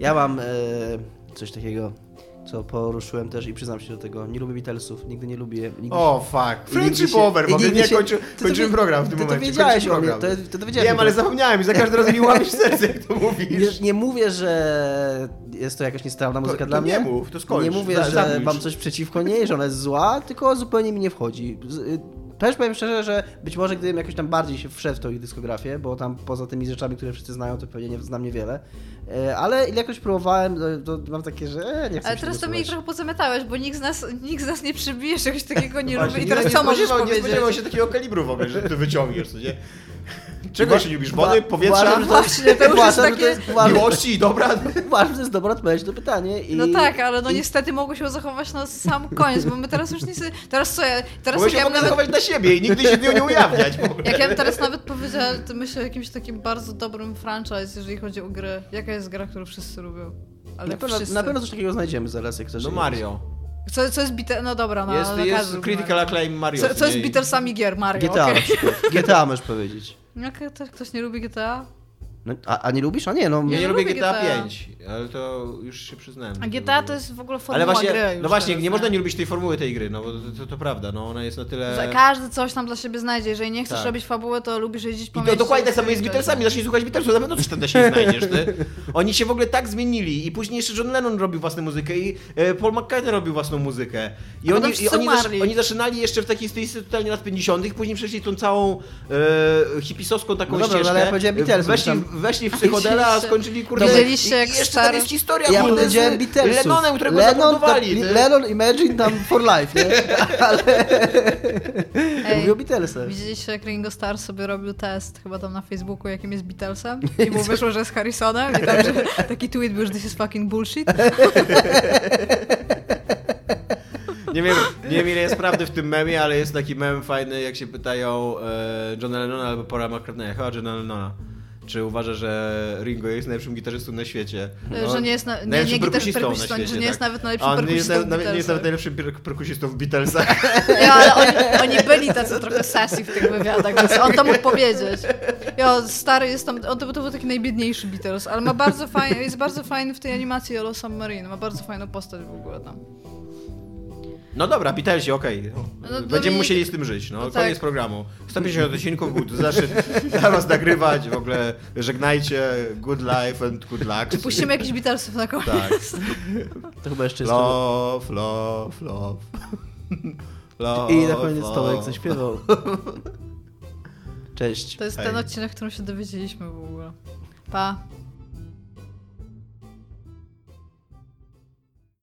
Ja mam e, coś takiego, co poruszyłem też i przyznam się do tego. Nie lubię Beatlesów, nigdy nie lubię. Nigdy O, fuck. I nigdy Friendship over, bo nie się- kończy, Ty to kończymy program w tym ty to momencie. wiedziałeś kończymy o mnie, to- to Wiem, ale to. zapomniałem i za każdym razem mi łamiesz <laughs> serce, jak to Nie, mówisz. nie mówię, że jest to jakaś niestrawna muzyka to dla mnie. nie mów, to skończ, Nie mówię, że mam coś przeciwko niej, że ona jest zła, tylko zupełnie mi nie wchodzi. Też powiem szczerze, że być może gdybym jakoś tam bardziej się wszedł w tą ich dyskografię, bo tam poza tymi rzeczami, które wszyscy znają, to pewnie nie znam niewiele. E, Ale ile jakoś próbowałem, to, to mam takie, że e, nie chcę Ale się teraz to mnie trochę pozamiatałeś, bo nikt z nas, nikt z nas nie przybije czegoś takiego, nie Właśnie, lubi. I teraz co możesz spodziewał- Nie powiedzieć? spodziewał się takiego kalibru w ogóle, że ty wyciągniesz, co nie? Czego jeszcze nie lubisz? Wody, powietrza, uważam, że to jest- Właśnie, to już jest uważam, takie- to jest- uważam- miłości, dobra? Uważam, że to jest dobra odpowiedź na pytanie. I... No tak, ale no i- niestety mogło się zachować na sam koniec, bo my teraz już nic... Teraz co ja... Teraz jak się ja ogóle nawet, zachować na siebie i nigdy się z nią nie ujawniać. jak ja bym teraz nawet powiedziała, to myślę o jakimś takim bardzo dobrym franchise, jeżeli chodzi o gry. Jaka jest gra, którą wszyscy lubią? Ale Na pewno, wszyscy. na pewno coś takiego znajdziemy zaraz, jak chcesz. No Mario. Co, co jest bite... No dobra, no Jest, ale jest critical Mario. acclaim Mario. Co, co jest nie? Beatlesami gier? Mario, GTA na przykład. GTA możesz powiedzieć. Jak to- ktoś nie lubi GTA? No, a, a nie lubisz? A nie, no. Ja Nie nie lubię GTA GTA. 5, ale to już się przyznałem. A GTA to jest w ogóle formuła Ale właśnie, gry już no właśnie, teraz, nie można nie lubić tej formuły tej gry, no bo to, to, to prawda, no ona jest na Że tyle... Każdy coś tam dla siebie znajdzie. Jeżeli nie chcesz Tak. robić fabuły, to lubisz jeździć po I to dokładnie tak samo jest z. Beatlesami, zacznij słuchać Beatlesów, na pewno coś tam dla <laughs> siebie znajdziesz, ty. Oni się w ogóle tak zmienili i później jeszcze John Lennon robił własną muzykę i e, Paul McCartney robił własną muzykę. I oni, i oni, zasz, oni zaczynali jeszcze w takiej stylistyce totalnie lat 50 później przeszli tą całą e, hipisowską taką No dobra, no ścieżkę. ale ja powiedziałem Beatlesów, weszli, w psychodela, a skończyli kurde... Widzieliście, i, jak i jeszcze stary- tam jest historia Ja kurde, powiedziałem Beatlesów. Lennonem, którego Lennon, zamordowali. ty. Lennon, Imagine tam for life, nie? <laughs> Ale Ej, mówię o Beatlesach. Widzieliście, jak Ringo Starr sobie robił test chyba tam na Facebooku, jakim jest Beatlesem? <laughs> I mu wyszło, że jest Harrisonem i tam, że taki tweet był, że this is fucking bullshit. <laughs> Nie wiem, nie wiem ile jest prawdy w tym memie, ale jest taki mem fajny, jak się pytają e, Johna Lennona albo Paula McCartneya, chyba Johna Lennona. Czy uważa, że Ringo jest najlepszym gitarzystą na świecie? E, że nie jest na- nie- nie najlepszym gitar- perkusistą perkusistą, na że świecie, nie jest tak. nawet najlepszym on nie jest, perkusistą w nawet, nie jest nawet najlepszym per- perkusistą w Beatlesach. <laughs> Ja, ale oni, oni byli tacy trochę sassy w tych wywiadach, więc on to mógł powiedzieć. Jo, stary jest tam, on to, to był taki najbiedniejszy Beatles, ale ma bardzo fajny, jest bardzo fajny w tej animacji Yellow Submarine, ma bardzo fajną postać w ogóle tam. No dobra, Beatlesi, okej. No, Będziemy Dominik- musieli z tym żyć, no. No Koniec tak. programu. 150 odcinków, był zaszczyt dla was nagrywać, w ogóle żegnajcie, good life and good luck. Czy puścimy jakiś Beatlesów na koniec? Tak. To chyba jeszcze jest Love, love, love. love <laughs> I na koniec love. Tomek zaśpiewał. <laughs> Cześć. To jest Hej. ten odcinek, w którym się dowiedzieliśmy w ogóle. Pa.